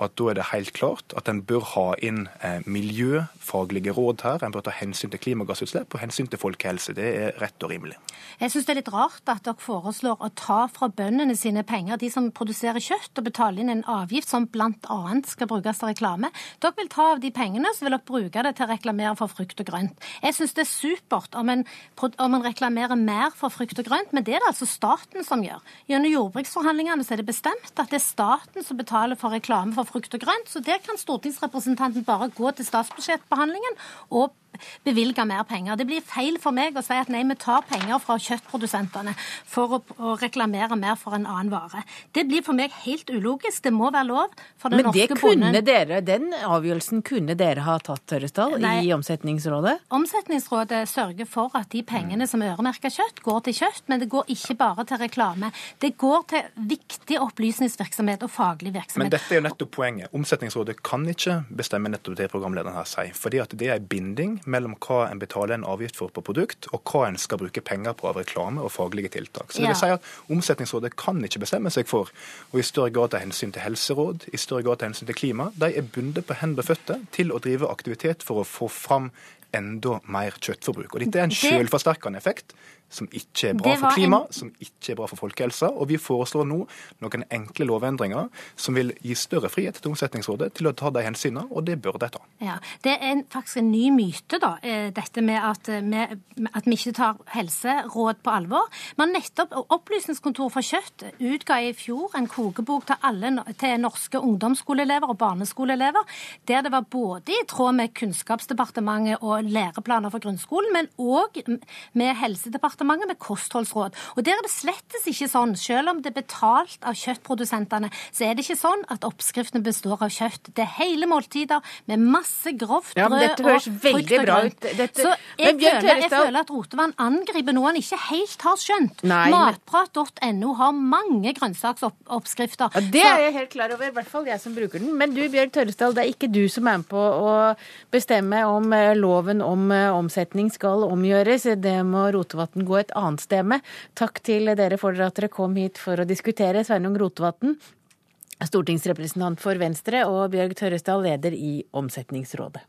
at da er det helt klart at en bør ha inn eh, miljøfaglige råd her. En bør ta hensyn til klimagassutslipp og hensyn til folkehelse. Det er rett og rimelig. Jeg syns det er litt rart at dere foreslår å ta fra bøndene sine penger, de som produserer kjøtt, og betaler inn en avgift som bl.a. skal brukes til reklame. Dere vil ta av de pengene, så vil dere bruke det til å reklamere for frukt og grønt. Jeg syns det er supert om en, om en reklamerer mer for frukt og grønt, men det er det altså staten som gjør. Gjennom jordbruksforhandlingene så er det bestemt at det er staten som betaler for reklame for frukt og grønt, så der kan stortingsrepresentanten bare gå til statsbudsjettbehandlingen og bevilge mer penger. Det blir feil for meg å si at nei, vi tar penger fra kjøttprodusentene for å, å reklamere mer for en annen vare. Det blir for meg helt ulogisk. Det må være lov for den Men norske det kunne bonden. dere, den avgjørelsen kunne dere ha tatt, Tørresdal, i Omsetningsrådet? Omsetningsrådet sørger for at de pengene som er øremerka kjøtt, går til kjøtt, men det går ikke bare til reklame. Det går til viktig opplysningsvirksomhet og faglig virksomhet. Men dette er jo nettopp poenget. Omsetningsrådet kan ikke bestemme nettopp det programlederen her sier. fordi at det er en binding mellom hva en betaler en avgift for på produkt, og hva en skal bruke penger på av reklame og faglige tiltak. Så det vil si at Omsetningsrådet kan ikke bestemme seg for å i større grad ta hensyn til helseråd, i større grad ta hensyn til klima. De er bundet på hender og føtter til å drive aktivitet for å få fram enda mer kjøttforbruk. Og Dette er en selvforsterkende effekt som ikke er bra for klima, en- som ikke er bra for folkehelsa. Og vi foreslår nå noen enkle lovendringer som vil gi større frihet til Omsetningsrådet til å ta de hensynene, og det bør de ta. Ja, Det er en, faktisk en ny myte, da, eh, dette med at, eh, med, at vi ikke tar helseråd på alvor. Men nettopp Opplysningskontoret for kjøtt utga i fjor en kokebok til, alle, til norske ungdomsskoleelever og barneskoleelever, der det var både i tråd med Kunnskapsdepartementet og læreplaner for grunnskolen, men òg med Helsedepartementet med kostholdsråd. Og der er det slettes ikke sånn, selv om det er betalt av kjøttprodusentene, så er det ikke sånn at oppskriftene består av kjøtt. Det er hele måltider med masse grovt brød Ja, men dette høres og frukt og grønt. Dette- Så jeg Men Bjørn føler, jeg føler at Rotevann angriper noe han ikke helt har skjønt. Matprat.no har mange grønnsaksoppskrifter. Ja, det er jeg helt klar over, i hvert fall jeg som bruker den. Men du, Bjørg Tørresdal, det er ikke du som er med på å bestemme om eh, loven om eh, omsetning skal omgjøres. Det må Rotevatn gå et annet sted med. Takk til dere for at dere kom hit for å diskutere. Sveinung Rotevatn, stortingsrepresentant for Venstre, og Bjørg Tørresdal, leder i Omsetningsrådet.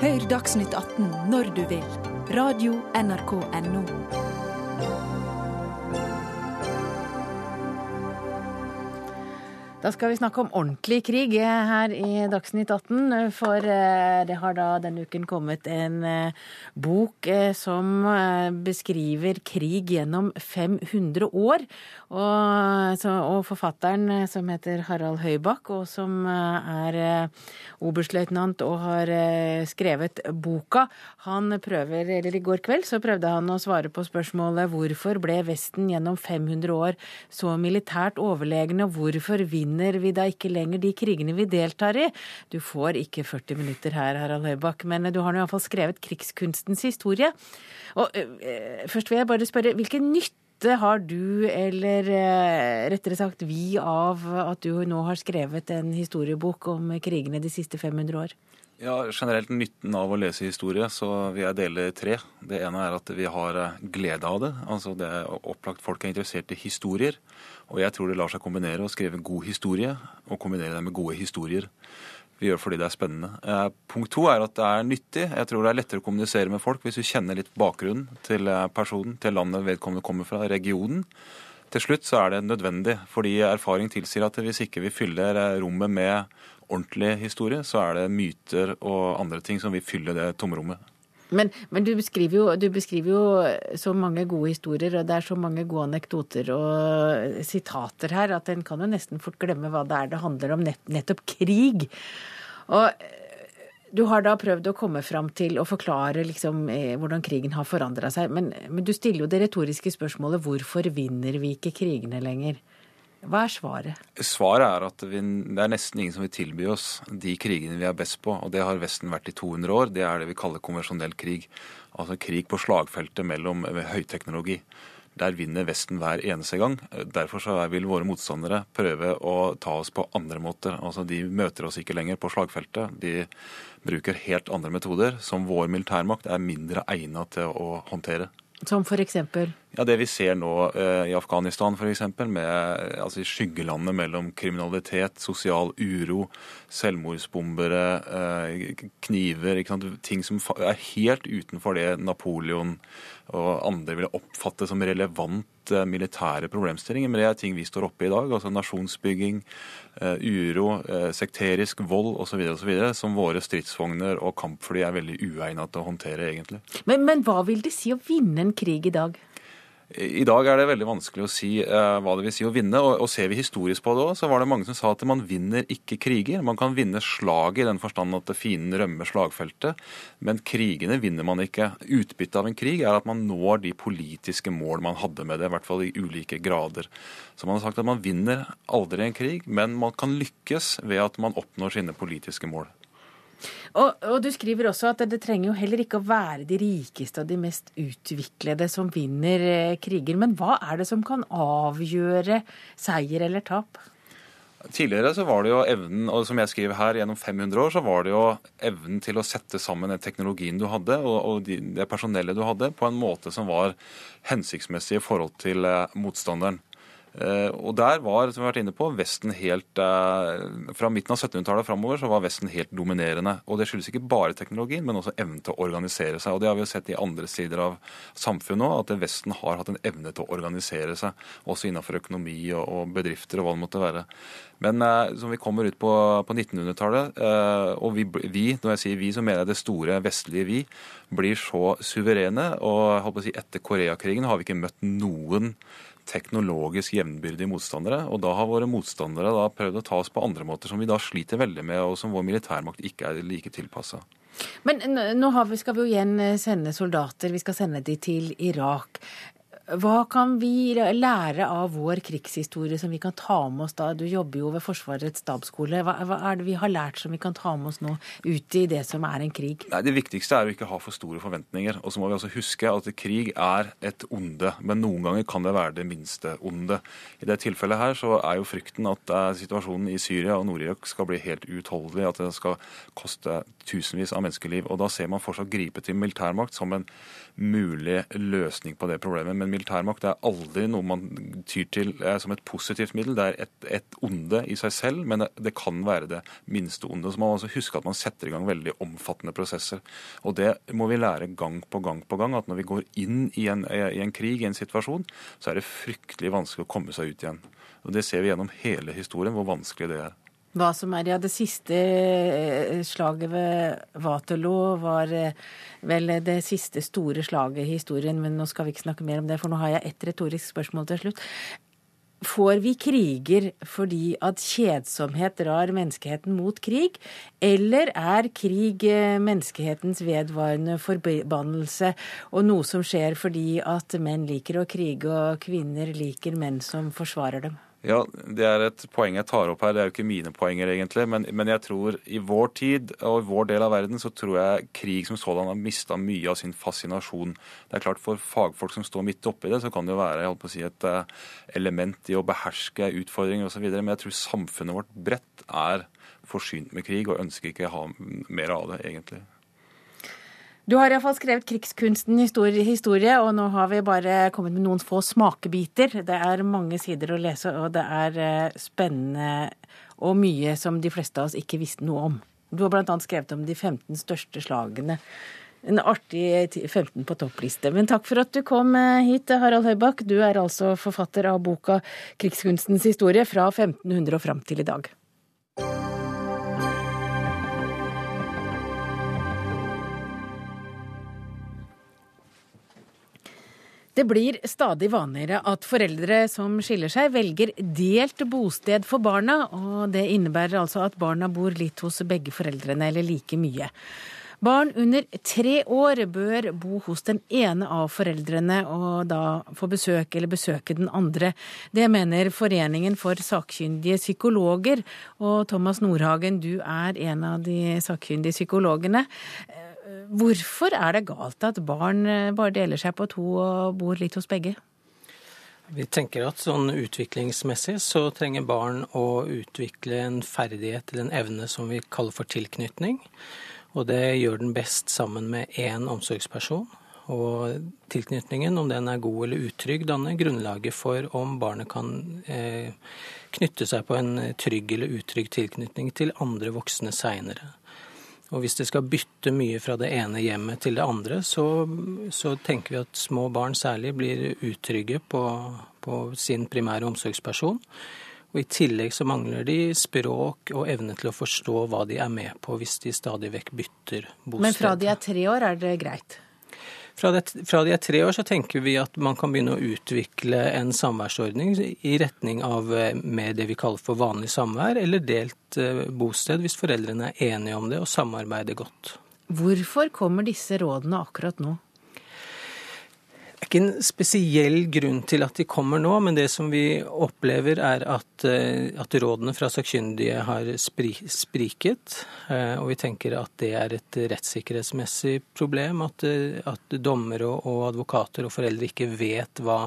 Hør Dagsnytt 18 når du vil. Radio NRK NO. Da skal vi snakke om ordentlig krig eh, her i Dagsnytt 18. For eh, det har da denne uken kommet en eh, bok som beskriver krig gjennom 500 år. Og, og forfatteren som heter Harald Høybakk, og som er oberstløytnant og har skrevet boka, han prøver, eller i går kveld så prøvde han å svare på spørsmålet hvorfor ble Vesten gjennom 500 år så militært overlegne, og hvorfor vinner vi da ikke lenger de krigene vi deltar i? Du får ikke 40 minutter her, Harald Høybakk, men du har nå iallfall skrevet krigskunstens historie. Og eh, først vil jeg bare spørre, hvilken nytte har du, eller eh, rettere sagt vi, av at du nå har skrevet en historiebok om krigene de siste 500 år? Ja, Generelt nytten av å lese historie, så vil jeg dele tre. Det ene er at vi har eh, glede av det. Altså det er opplagt Folk er interessert i historier. Og jeg tror det lar seg kombinere å skrive god historie og kombinere det med gode historier. Vi gjør det fordi det er spennende. Eh, punkt to er at det er nyttig. Jeg tror det er lettere å kommunisere med folk hvis du kjenner litt bakgrunnen til eh, personen, til landet vedkommende kommer fra, regionen. Til slutt så er det nødvendig, fordi erfaring tilsier at hvis ikke vi fyller eh, rommet med ordentlig historie, så er det myter og andre ting som vil fylle det tomrommet. Men, men du, beskriver jo, du beskriver jo så mange gode historier, og det er så mange gode anekdoter og sitater her, at en kan jo nesten fort glemme hva det er det handler om, nett, nettopp krig. Og eh, du har da prøvd å komme fram til å forklare liksom, eh, hvordan krigen har forandra seg, men, men du stiller jo det retoriske spørsmålet hvorfor vinner vi ikke krigene lenger? Hva er svaret? Svaret er at vi, det er nesten ingen som vil tilby oss de krigene vi er best på. Og det har Vesten vært i 200 år. Det er det vi kaller konvensjonell krig. Altså krig på slagfeltet mellom høyteknologi. Der vinner Vesten hver eneste gang. Derfor så vil våre motstandere prøve å ta oss på andre måter. Altså De møter oss ikke lenger på slagfeltet. De bruker helt andre metoder som vår militærmakt er mindre egnet til å håndtere. Som for eksempel? Ja, Det vi ser nå eh, i Afghanistan f.eks., med altså, skyggelandet mellom kriminalitet, sosial uro, selvmordsbombere, eh, kniver Ting som er helt utenfor det Napoleon og andre ville oppfatte som relevant eh, militære problemstillinger. Men det er ting vi står oppe i i dag. altså Nasjonsbygging, eh, uro, eh, sekterisk vold osv. Som våre stridsvogner og kampfly er veldig uegna til å håndtere, egentlig. Men, men hva vil det si å vinne en krig i dag? I dag er det veldig vanskelig å si uh, hva det vil si å vinne. Og, og ser vi historisk på det òg, så var det mange som sa at man vinner ikke kriger. Man kan vinne slaget i den forstand at fienden rømmer slagfeltet, men krigene vinner man ikke. Utbyttet av en krig er at man når de politiske mål man hadde med det, i hvert fall i ulike grader. Så man har sagt at man vinner aldri en krig, men man kan lykkes ved at man oppnår sine politiske mål. Og, og, du skriver også at det trenger jo heller ikke å være de rikeste og de mest utviklede som vinner eh, kriger. Men hva er det som kan avgjøre seier eller tap? Tidligere så var det jo evnen, og som jeg skriver her, gjennom 500 år så var det jo evnen til å sette sammen den teknologien du hadde og, og det personellet du hadde, på en måte som var hensiktsmessig i forhold til eh, motstanderen. Eh, og der var, som vi har vært inne på, Vesten helt eh, Fra midten av 1700-tallet framover så var Vesten helt dominerende. Og det skyldes ikke bare teknologien, men også evnen til å organisere seg. Og det har vi jo sett i andre sider av samfunnet òg, at Vesten har hatt en evne til å organisere seg. Også innenfor økonomi og bedrifter og hva det måtte være. Men eh, som vi kommer ut på, på 1900-tallet, og vi, vi, når jeg sier vi, så mener jeg det store vestlige vi, blir så suverene. Og jeg håper å si etter Koreakrigen har vi ikke møtt noen teknologisk jevnbyrdige motstandere. Og da har våre motstandere da prøvd å ta oss på andre måter som vi da sliter veldig med, og som vår militærmakt ikke er like tilpassa. Men nå vi, skal vi jo igjen eh, sende soldater, vi skal sende de til Irak. Hva kan vi lære av vår krigshistorie som vi kan ta med oss da? Du jobber jo ved Forsvarets stabsskole. Hva, hva, er det vi har lært som vi kan ta med oss nå ut i det som er en krig? Nei, Det viktigste er å ikke ha for store forventninger. Og så må vi også huske at krig er et onde. Men noen ganger kan det være det minste onde. I det tilfellet her så er jo frykten at eh, situasjonen i Syria og Nord-Irak skal bli helt uutholdelig. At det skal koste tusenvis av menneskeliv. Og da ser man fortsatt gripe til militærmakt som en mulig løsning på det problemet. Men militærmakt er aldri noe man tyr til eh, som et positivt middel. Det er et, et onde i seg selv, men det kan være det minste onde. Så man må altså huske at man setter i gang veldig omfattende prosesser. Og det må vi lære gang på gang på gang. At når vi går inn i en, i en krig, i en situasjon, så er det fryktelig vanskelig å komme seg ut igjen. Og Det ser vi gjennom hele historien, hvor vanskelig det er. Hva som er, ja, Det siste eh, slaget ved Waterloo var eh, vel det siste store slaget i historien, men nå skal vi ikke snakke mer om det, for nå har jeg ett retorisk spørsmål til slutt. Får vi kriger fordi at kjedsomhet drar menneskeheten mot krig, eller er krig eh, menneskehetens vedvarende forbannelse og noe som skjer fordi at menn liker å krige og kvinner liker menn som forsvarer dem? Ja, Det er et poeng jeg tar opp her. Det er jo ikke mine poenger, egentlig. Men, men, jeg tror i vår tid og i vår del av verden så tror jeg krig som sådan har mista mye av sin fascinasjon. Det er klart For fagfolk som står midt oppi det, så kan det jo være jeg på å si, et eh, element i å beherske utfordringer osv. Men jeg tror samfunnet vårt bredt er forsynt med krig og ønsker ikke å ha mer av det, egentlig. Du har iallfall skrevet 'Krigskunsten historie, og nå har vi bare kommet med noen få smakebiter. Det er mange sider å lese, og det er eh, spennende og mye som de fleste av oss ikke visste noe om. Du har bl.a. skrevet om de 15 største slagene. En artig 15 på toppliste. Men takk for at du kom eh, hit, Harald Høybakk. Du er altså forfatter av boka 'Krigskunstens historie' fra 1500 og fram til i dag. Det blir stadig vanligere at foreldre som skiller seg, velger delt bosted for barna, og det innebærer altså at barna bor litt hos begge foreldrene, eller like mye. Barn under tre år bør bo hos den ene av foreldrene og da få besøk eller besøke den andre. Det mener Foreningen for sakkyndige psykologer. Og Thomas Nordhagen, du er en av de sakkyndige psykologene. Hvorfor er det galt at barn eh, bare deler seg på to og bor litt hos begge? Vi tenker at sånn utviklingsmessig så trenger barn å utvikle en ferdighet eller en evne som vi kaller for tilknytning. Og det gjør den best sammen med én omsorgsperson. Og tilknytningen, om den er god eller utrygg, danner grunnlaget for om barnet kan eh, knytte seg på en trygg eller utrygg tilknytning til andre voksne seinere. Og hvis det skal bytte mye fra det ene hjemmet til det andre, så, så tenker vi at små barn særlig blir utrygge på, på sin primære omsorgsperson. Og I tillegg så mangler de språk og evne til å forstå hva de er med på hvis de stadig vekk bytter bosted. Men fra de er tre år er det greit? Fra, det, fra de er tre år så tenker vi at man kan begynne å utvikle en samværsordning i retning av eh, med det vi kaller for vanlig samvær, eller delt eh, bosted hvis foreldrene er enige om det og samarbeider godt. Hvorfor kommer disse rådene akkurat nå? Ikke en spesiell grunn til at de kommer nå, men det som vi opplever er at, eh, at rådene fra sakkyndige har spri, spriket. Eh, og vi tenker at det er et rettssikkerhetsmessig problem. At, eh, at dommere og, advokater og foreldre ikke vet hva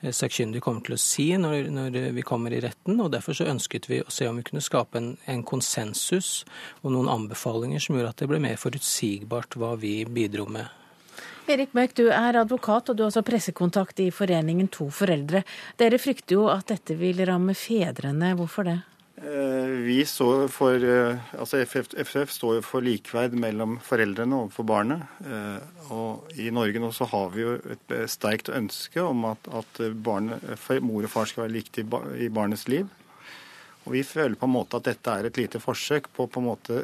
sakkyndige kommer til å si når, når, vi kommer i retten. og Derfor så ønsket vi å se om vi kunne skape en, en konsensus og noen anbefalinger som gjorde at det ble mer forutsigbart hva vi bidro med Erik Mørk, du er advokat og du har også pressekontakt i foreningen To foreldre. Dere frykter jo at dette vil ramme fedrene. Hvorfor det? Eh, vi står for, eh, altså FF står jo for likeverd mellom foreldrene overfor barnet. Eh, og I Norge nå så har vi jo et sterkt ønske om at, at barnet, mor og far skal være likt i barnets liv. Og Vi føler på en måte at dette er et lite forsøk på å på en måte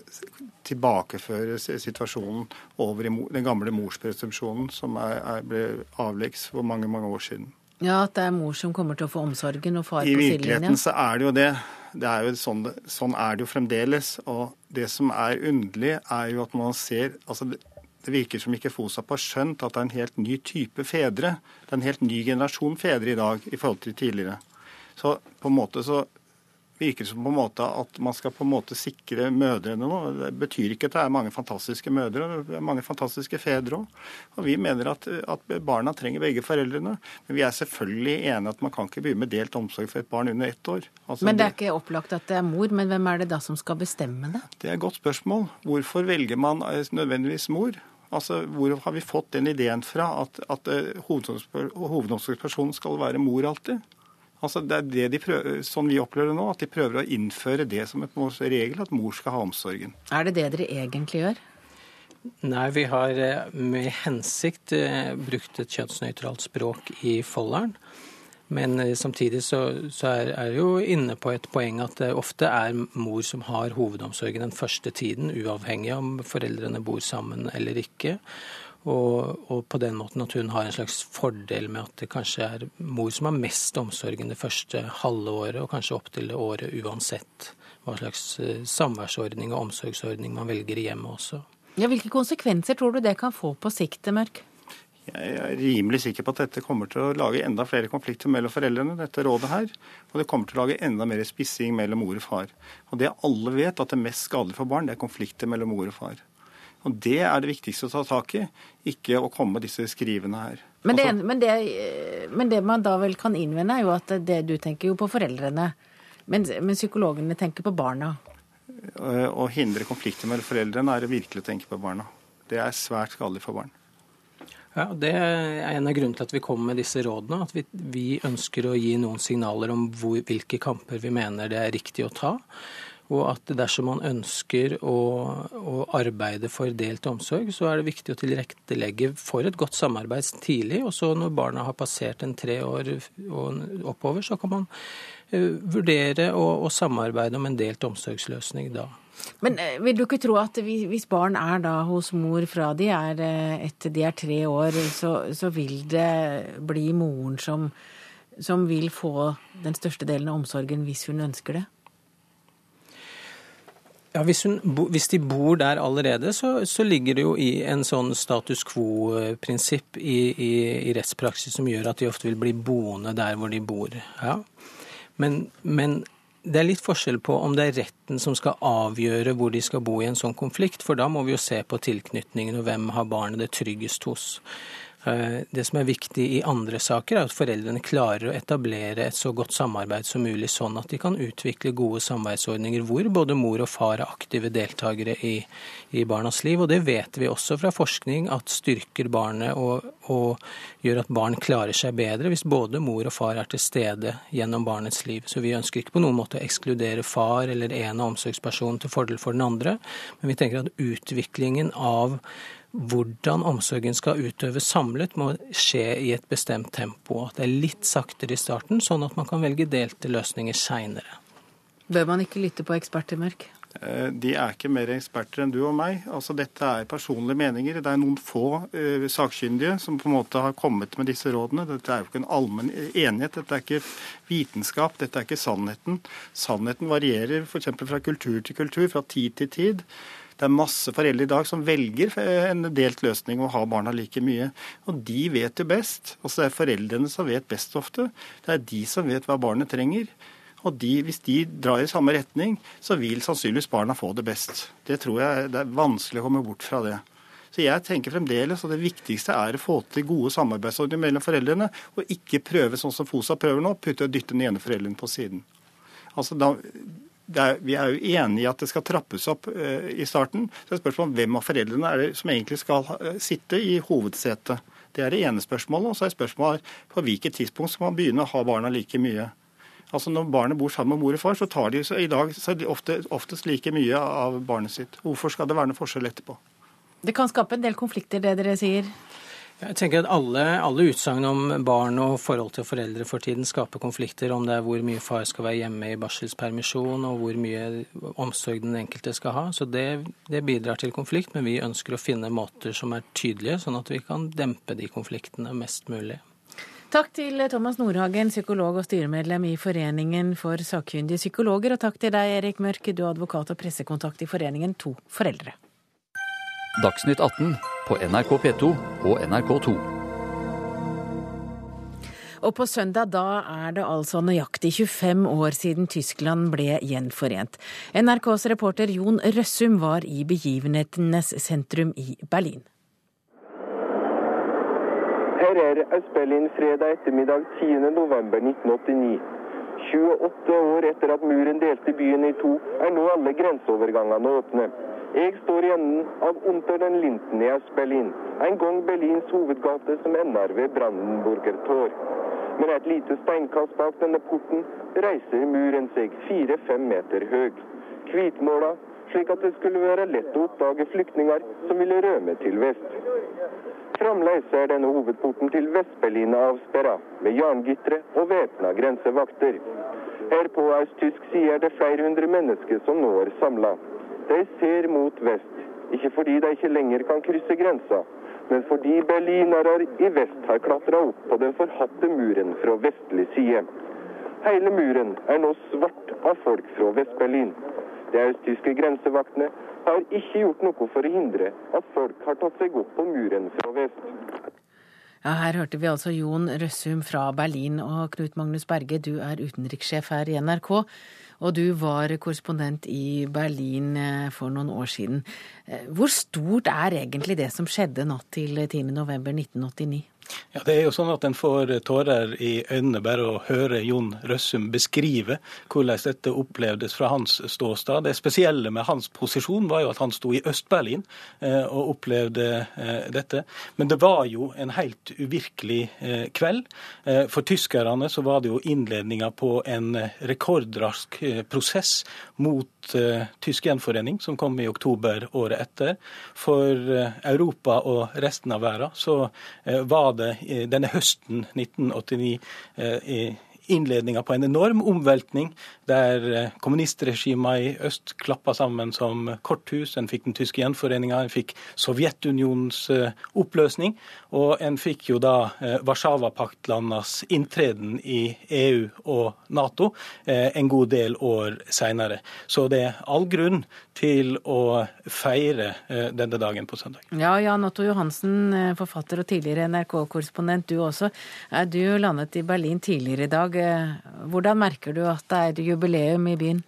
tilbakeføre situasjonen over i den gamle morspresumpsjonen som er, er, ble avleggs for mange mange år siden. Ja, At det er mor som kommer til å få omsorgen og far I på sidelinja? I virkeligheten så er det jo det. det er jo sånn, sånn, er det jo fremdeles. Og det som er underlig, er jo at man ser altså det, det virker som ikke FOSAP har skjønt at det er en helt ny type fedre. Det er en helt ny generasjon fedre i dag i forhold til tidligere. Så på en måte så virker som på en måte at man skal på en måte sikre mødrene nå. Det betyr ikke at det er mange fantastiske mødre, det er mange fantastiske fedre òg. Og vi mener at, at, barna trenger begge foreldrene. Men vi er selvfølgelig enige at man kan ikke begynne med delt omsorg for et barn under ett år. Altså, men det er ikke opplagt at det er mor, men hvem er det da som skal bestemme det? Det er et godt spørsmål. Hvorfor velger man eh, nødvendigvis mor? Altså, Hvor har vi fått den ideen fra at, at eh, hovedomsorgspersonen skal være mor alltid? Altså Det er det de prøver, sånn vi opplever det nå, at de prøver å innføre det som et regel, at mor skal ha omsorgen. Er det det dere egentlig gjør? Nei, vi har eh, med hensikt eh, brukt et kjønnsnøytralt språk i folderen. Men eh, samtidig så, så er, er jo inne på et poeng at det ofte er mor som har hovedomsorgen den første tiden, uavhengig om foreldrene bor sammen eller ikke. Og, og, på den måten at hun har en slags fordel med at det kanskje er mor som har mest omsorgen det første halve året, og kanskje opptil det året uansett hva slags eh, samværsordning og omsorgsordning man velger i hjemmet også. Ja, hvilke konsekvenser tror du det kan få på sikt, Mørk? Jeg er rimelig sikker på at dette kommer til å lage enda flere konflikter mellom foreldrene. dette rådet her, Og det kommer til å lage enda mer spissing mellom mor og far. Og det alle vet, at det mest skadelige for barn, det er konflikter mellom mor og far. Og Det er det viktigste å ta tak i, ikke å komme med disse skrivene her. Men det, men, det, men det, man da vel kan innvende, er jo at det du tenker jo på foreldrene, men, men psykologene tenker på barna. Å hindre konflikter mellom foreldrene er virkelig å tenke på barna. Det er svært skadelig for barn. Ja, Det er en av grunnene til at vi kommer med disse rådene. At vi, vi ønsker å gi noen signaler om hvor, hvilke kamper vi mener det er riktig å ta. Og at dersom man ønsker å, å, arbeide for delt omsorg, så er det viktig å tilrettelegge for et godt samarbeid tidlig. Og så når barna har passert en tre år og oppover, så kan man uh, vurdere å, samarbeide om en delt omsorgsløsning da. Men uh, vil du ikke tro at hvis barn er da hos mor fra de er, etter de er tre år, så, så, vil det bli moren som, som vil få den største delen av omsorgen hvis hun ønsker det? Ja, hvis, hun, hvis, de bor der allerede, så, så, ligger det jo i en sånn status quo-prinsipp i, i, i, rettspraksis som gjør at de ofte vil bli boende der hvor de bor. Ja. Men, men, det er litt forskjell på om det er retten som skal avgjøre hvor de skal bo i en sånn konflikt, for da må vi jo se på tilknytningen og hvem har barnet det tryggest hos. Eh, det som er viktig i andre saker, er at foreldrene klarer å etablere et så godt samarbeid som mulig, sånn at de kan utvikle gode samarbeidsordninger hvor både mor og far er aktive deltakere i, i barnas liv. Og det vet vi også fra forskning at styrker barnet og, og, gjør at barn klarer seg bedre hvis både mor og far er til stede gjennom barnets liv. Så vi ønsker ikke på noen måte å ekskludere far eller en av omsorgspersonene til fordel for den andre, men vi tenker at utviklingen av hvordan omsorgen skal utøves samlet, må skje i et bestemt tempo. At det er litt saktere i starten, sånn at man kan velge delte løsninger seinere. Bør man ikke lytte på eksperter, Mørk? Eh, de er ikke mer eksperter enn du og meg. Altså, dette er personlige meninger. Det er noen få uh, sakkyndige som på en måte har kommet med disse rådene. Dette er jo ikke en allmenn enighet. Dette er ikke vitenskap. Dette er ikke sannheten. Sannheten varierer f.eks. fra kultur til kultur, fra tid til tid. Det er masse foreldre i dag som velger en delt løsning og har barna like mye. Og de vet jo best. Altså Det er foreldrene som vet best ofte. Det er de som vet hva barnet trenger. Og de, hvis de drar i samme retning, så vil sannsynligvis barna få det best. Det tror jeg det er vanskelig å komme bort fra det. Så jeg tenker fremdeles at det viktigste er å få til gode samarbeidsordninger mellom foreldrene, og ikke prøve sånn som FOSA prøver nå, putte og dytte den ene forelderen på siden. Altså da, er, vi er jo enige i at det skal trappes opp uh, i starten. Så er spørsmålet hvem av foreldrene er det som egentlig skal uh, sitte i hovedsetet. Det er det ene spørsmålet. Og så er spørsmålet på hvilket tidspunkt skal man begynne å ha barna like mye. Altså Når barnet bor sammen med mor og far, så tar de i dag så de ofte, oftest like mye av barnet sitt. Hvorfor skal det være noe forskjell etterpå? Det kan skape en del konflikter, det dere sier? Jeg tenker at Alle, alle utsagn om barn og forhold til foreldre for tiden skaper konflikter, om det er hvor mye far skal være hjemme i barselspermisjon og hvor mye omsorg den enkelte skal ha. Så det, det, bidrar til konflikt, men vi ønsker å finne måter som er tydelige, sånn at vi kan dempe de konfliktene mest mulig. Takk til Thomas Nordhagen, psykolog og styremedlem i Foreningen for sakkyndige psykologer, og takk til deg, Erik Mørk, du er advokat og pressekontakt i Foreningen To foreldre. Dagsnytt 18 på NRK P2 og NRK2. Og på søndag da er det altså nøyaktig 25 år siden Tyskland ble gjenforent. NRKs reporter Jon Røssum var i begivenhetenes sentrum i Berlin. Her er Øst-Berlin fredag ettermiddag 10.11.1989. 28 år etter at muren delte byen i to, er nå alle grenseovergangene åpne. Jeg står i enden av Unter den Lintenias i Øst-Berlin, en gang Berlins hovedgate som ender ved Brandenburger Tor. Men et lite steinkast bak denne porten reiser muren seg fire-fem meter høy. Hvitmåla, slik at det skulle være lett å oppdage flyktninger som ville rømme til vest. Fremdeles er denne hovedporten til Vest-Berlin avsperra, med jerngitre og væpna grensevakter. Her på øst-tysk side er det flere hundre mennesker som nå er samla. De ser mot vest, ikke fordi de ikke lenger kan krysse grensa, men fordi berlinere i vest har klatra opp på den forhatte muren fra vestlig side. Hele muren er nå svart av folk fra Vest-Berlin. De østtyske grensevaktene har ikke gjort noe for å hindre at folk har tatt seg opp på muren fra vest. Ja, her hørte vi altså Jon Røssum fra Berlin, og Knut Magnus Berge, du er utenrikssjef her i NRK. Og du var korrespondent i Berlin eh, for noen år siden. Eh, hvor stort er egentlig det som skjedde natt til 10.11.1989? Ja, det er jo sånn at En får tårer i øynene bare å høre Jon Røssum beskrive hvordan dette opplevdes fra hans ståsted. Det spesielle med hans posisjon var jo at han sto i Øst-Berlin eh, og opplevde eh, dette. Men det var jo en helt uvirkelig eh, kveld. For tyskerne så var det jo innledninga på en rekordrask prosess mot tysk gjenforening, som kom i oktober året etter. For Europa og resten av verden så var det denne høsten 1989 i innledninga på en enorm omveltning, der eh, kommunistregimet i øst klappa sammen som korthus. En fikk den tyske gjenforeninga, en fikk Sovjetunionens eh, oppløsning. Og en fikk jo da Warszawapaktlandenes inntreden i EU og Nato en god del år seinere. Så det er all grunn til å feire denne dagen på søndag. Ja, Jan Otto Johansen, forfatter og tidligere NRK-korrespondent, du også. Du landet i Berlin tidligere i dag? Hvordan merker du at det er jubileum i byen?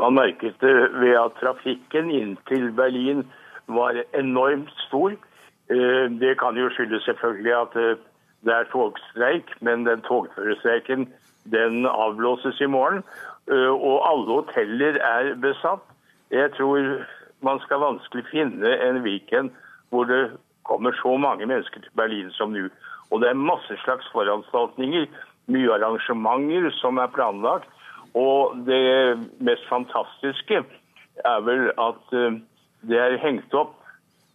Man merket det ved at trafikken inn til Berlin var enormt stor. Eh, Det kan jo skyldes selvfølgelig at eh, det er togstreik, men den togførerstreiken den avblåses i morgen. Eh, Og alle hoteller er besatt. Jeg tror man skal vanskelig finne en weekend hvor det kommer så mange mennesker til Berlin som nå. Og det er masse slags foranstaltninger, mye arrangementer som er planlagt. Og det mest fantastiske er vel at det er hengt opp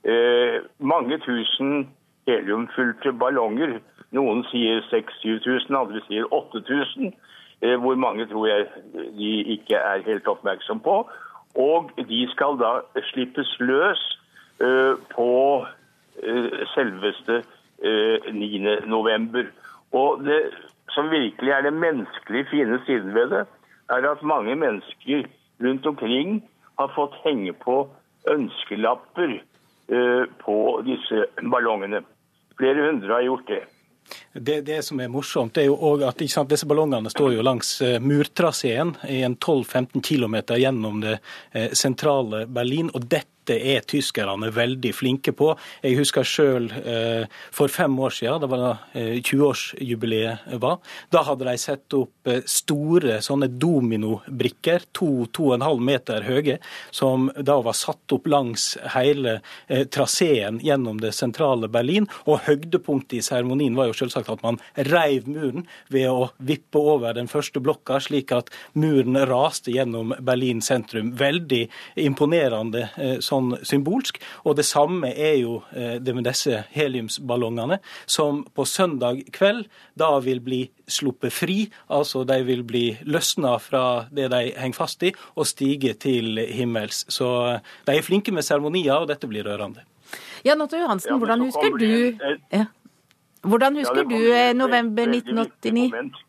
eh, mange tusen heliumfylte ballonger. Noen sier 6000-7000, andre sier 8000. Eh, hvor mange tror jeg de ikke er helt oppmerksom på. Og de skal da slippes løs eh, på eh, selveste eh, 9. november. Og det som virkelig er det menneskelig fine siden ved det, er at mange mennesker rundt omkring har fått henge på ønskelapper på disse ballongene. Flere hundre har gjort det. Det, det som er morsomt, det er jo òg at sant, disse ballongene står jo langs eh, murtraseen i en 12-15 km gjennom det eh, sentrale Berlin. og dette er tyskerne veldig flinke på. Jeg husker sjøl eh, for fem år siden, det var da eh, 20-årsjubileet var, da hadde de satt opp store sånne dominobrikker, to-to og en halv meter høye, som da var satt opp langs hele traseen gjennom det sentrale Berlin. Og høydepunktet i seremonien var jo selvsagt at man reiv muren ved å vippe over den første blokka, slik at muren raste gjennom Berlin sentrum. Veldig imponerende eh, sånn symbolsk. Og det samme er jo eh, det med disse heliumsballongene, som på søndag kveld da vil bli sluppet fri. Altså de vil bli løsna fra det de henger fast i, og stige til himmels. Så eh, de er flinke med seremonier, og dette blir rørende. Jan Otto Johansen, Ja, hvordan husker du ja. Hvordan husker ja, du eh, november 1989?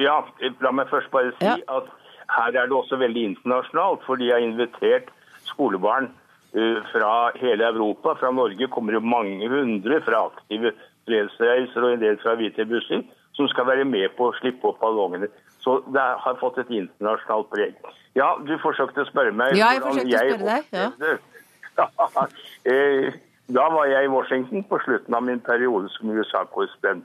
Ja, la meg først bare si at her er det også veldig internasjonalt, for de har invitert skolebarn eh, fra hele Europa. Fra Norge kommer det mange hundre fra aktive fredsreiser og en del fra hvite busser, som skal være med på å slippe opp ballongene. Så det har fått et internasjonalt preg. Ja, du forsøkte å spørre meg Ja, jeg forsøkte å spørre deg, ja. Da var jeg i Washington på slutten av min periode som USA-korrespondent.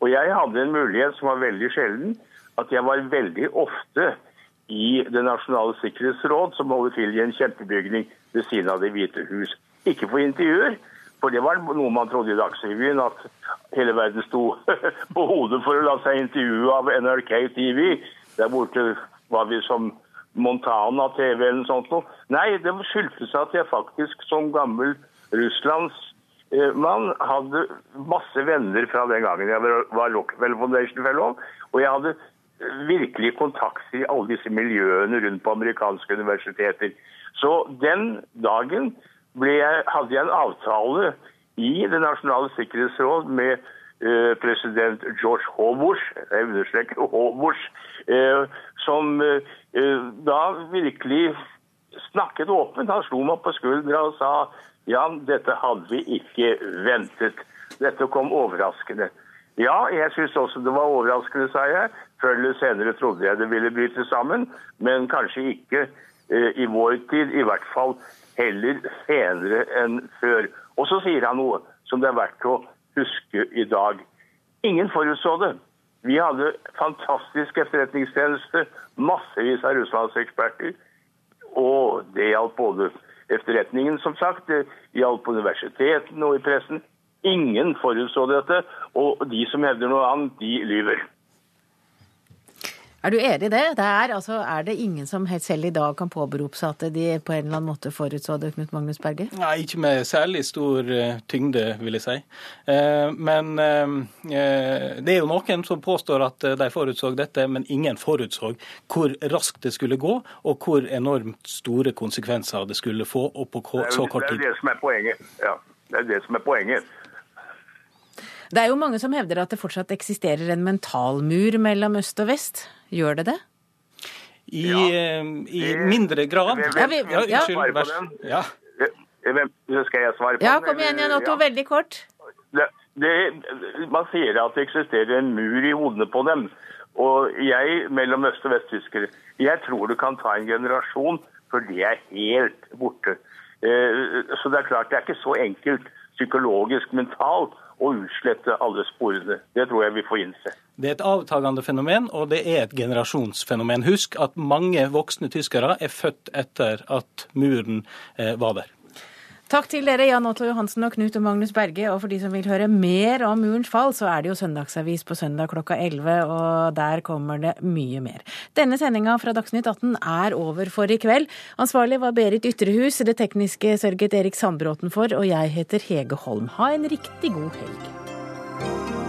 Og jeg hadde en mulighet som var veldig sjelden, at jeg var veldig ofte i Det nasjonale sikkerhetsråd, som holder til i en kjempebygning ved siden av Det hvite hus. Ikke for intervjuer, for det var noe man trodde i Dagsrevyen, at hele verden sto på hodet for å la seg intervjue av NRK TV. Der borte var vi som Montana TV eller noe sånt. Nei, det skyldtes at jeg faktisk som gammel Russlands eh, mann hadde masse venner fra den gangen jeg var- Rockefeller Foundation Fellow. Og jeg hadde eh, virkelig kontakt i alle disse miljøene rundt på amerikanske universiteter. Så den dagen jeg, hadde jeg en avtale i Det nasjonale sikkerhetsråd med eh, president George H. Jeg understreker H. Bush, eh, som da virkelig snakket åpent. Han slo meg på skuldra og sa Jan, dette hadde vi ikke ventet. Dette kom overraskende. Ja, jeg syns også det var overraskende, sa jeg. Før eller senere trodde jeg det ville bryte sammen, men kanskje ikke eh, i vår tid. I hvert fall heller senere enn før. Og så sier han noe som det er verdt å huske i dag. Ingen forutså det. Vi hadde fantastisk etterretningstjeneste, massevis av russlandseksperter. Og det gjaldt både etterretningen, som sagt, gjaldt på universitetene og i pressen. Ingen forutså dette, og de som hevder noe annet, de lyver. Er du enig i det? Det er, altså, er det ingen som helt selv i dag kan påberope seg at de på en eller annen måte forutså det, Knut Magnus Berge? Nei, ikke med særlig stor eh, tyngde, vil jeg si. Eh, men eh, det er jo noen som påstår at de forutså dette, men ingen forutså hvor raskt det skulle gå, og hvor enormt store konsekvenser det skulle få, og på så kort tid. det, er det som er poenget. Ja, det er det som er poenget. Det er jo mange som hevder at det fortsatt eksisterer en mentalmur mellom øst og vest. Gjør det det? I, ja. i mindre grad. Ja, vi- Ja, unnskyld. Vær, ja. Hvem, skal jeg svare på den? Ja, kom igjen, Jan? Otto. Ja. Veldig kort. det, det, man sier at det eksisterer en mur i hodene på dem. Og jeg, mellom øst- og vesttyskere, jeg tror det kan ta en generasjon før det er helt borte. Eh, Så det er klart det er ikke så enkelt psykologisk, mentalt, å utslette alle sporene. Det tror jeg vi får innse. Det er et avtagende fenomen, og det er et generasjonsfenomen. Husk at mange voksne tyskere er født etter at muren eh, var der. Takk til dere, Jan Otto Johansen og Knut og Magnus Berge. Og for de som vil høre mer om murens fall, så er det jo søndagsavis på søndag klokka 11, og der kommer det mye mer. Denne sendinga fra Dagsnytt 18 er over for i kveld. Ansvarlig var Berit Ytrehus, det tekniske sørget Erik Sandbråten for, og jeg heter Hege Holm. Ha en riktig god helg.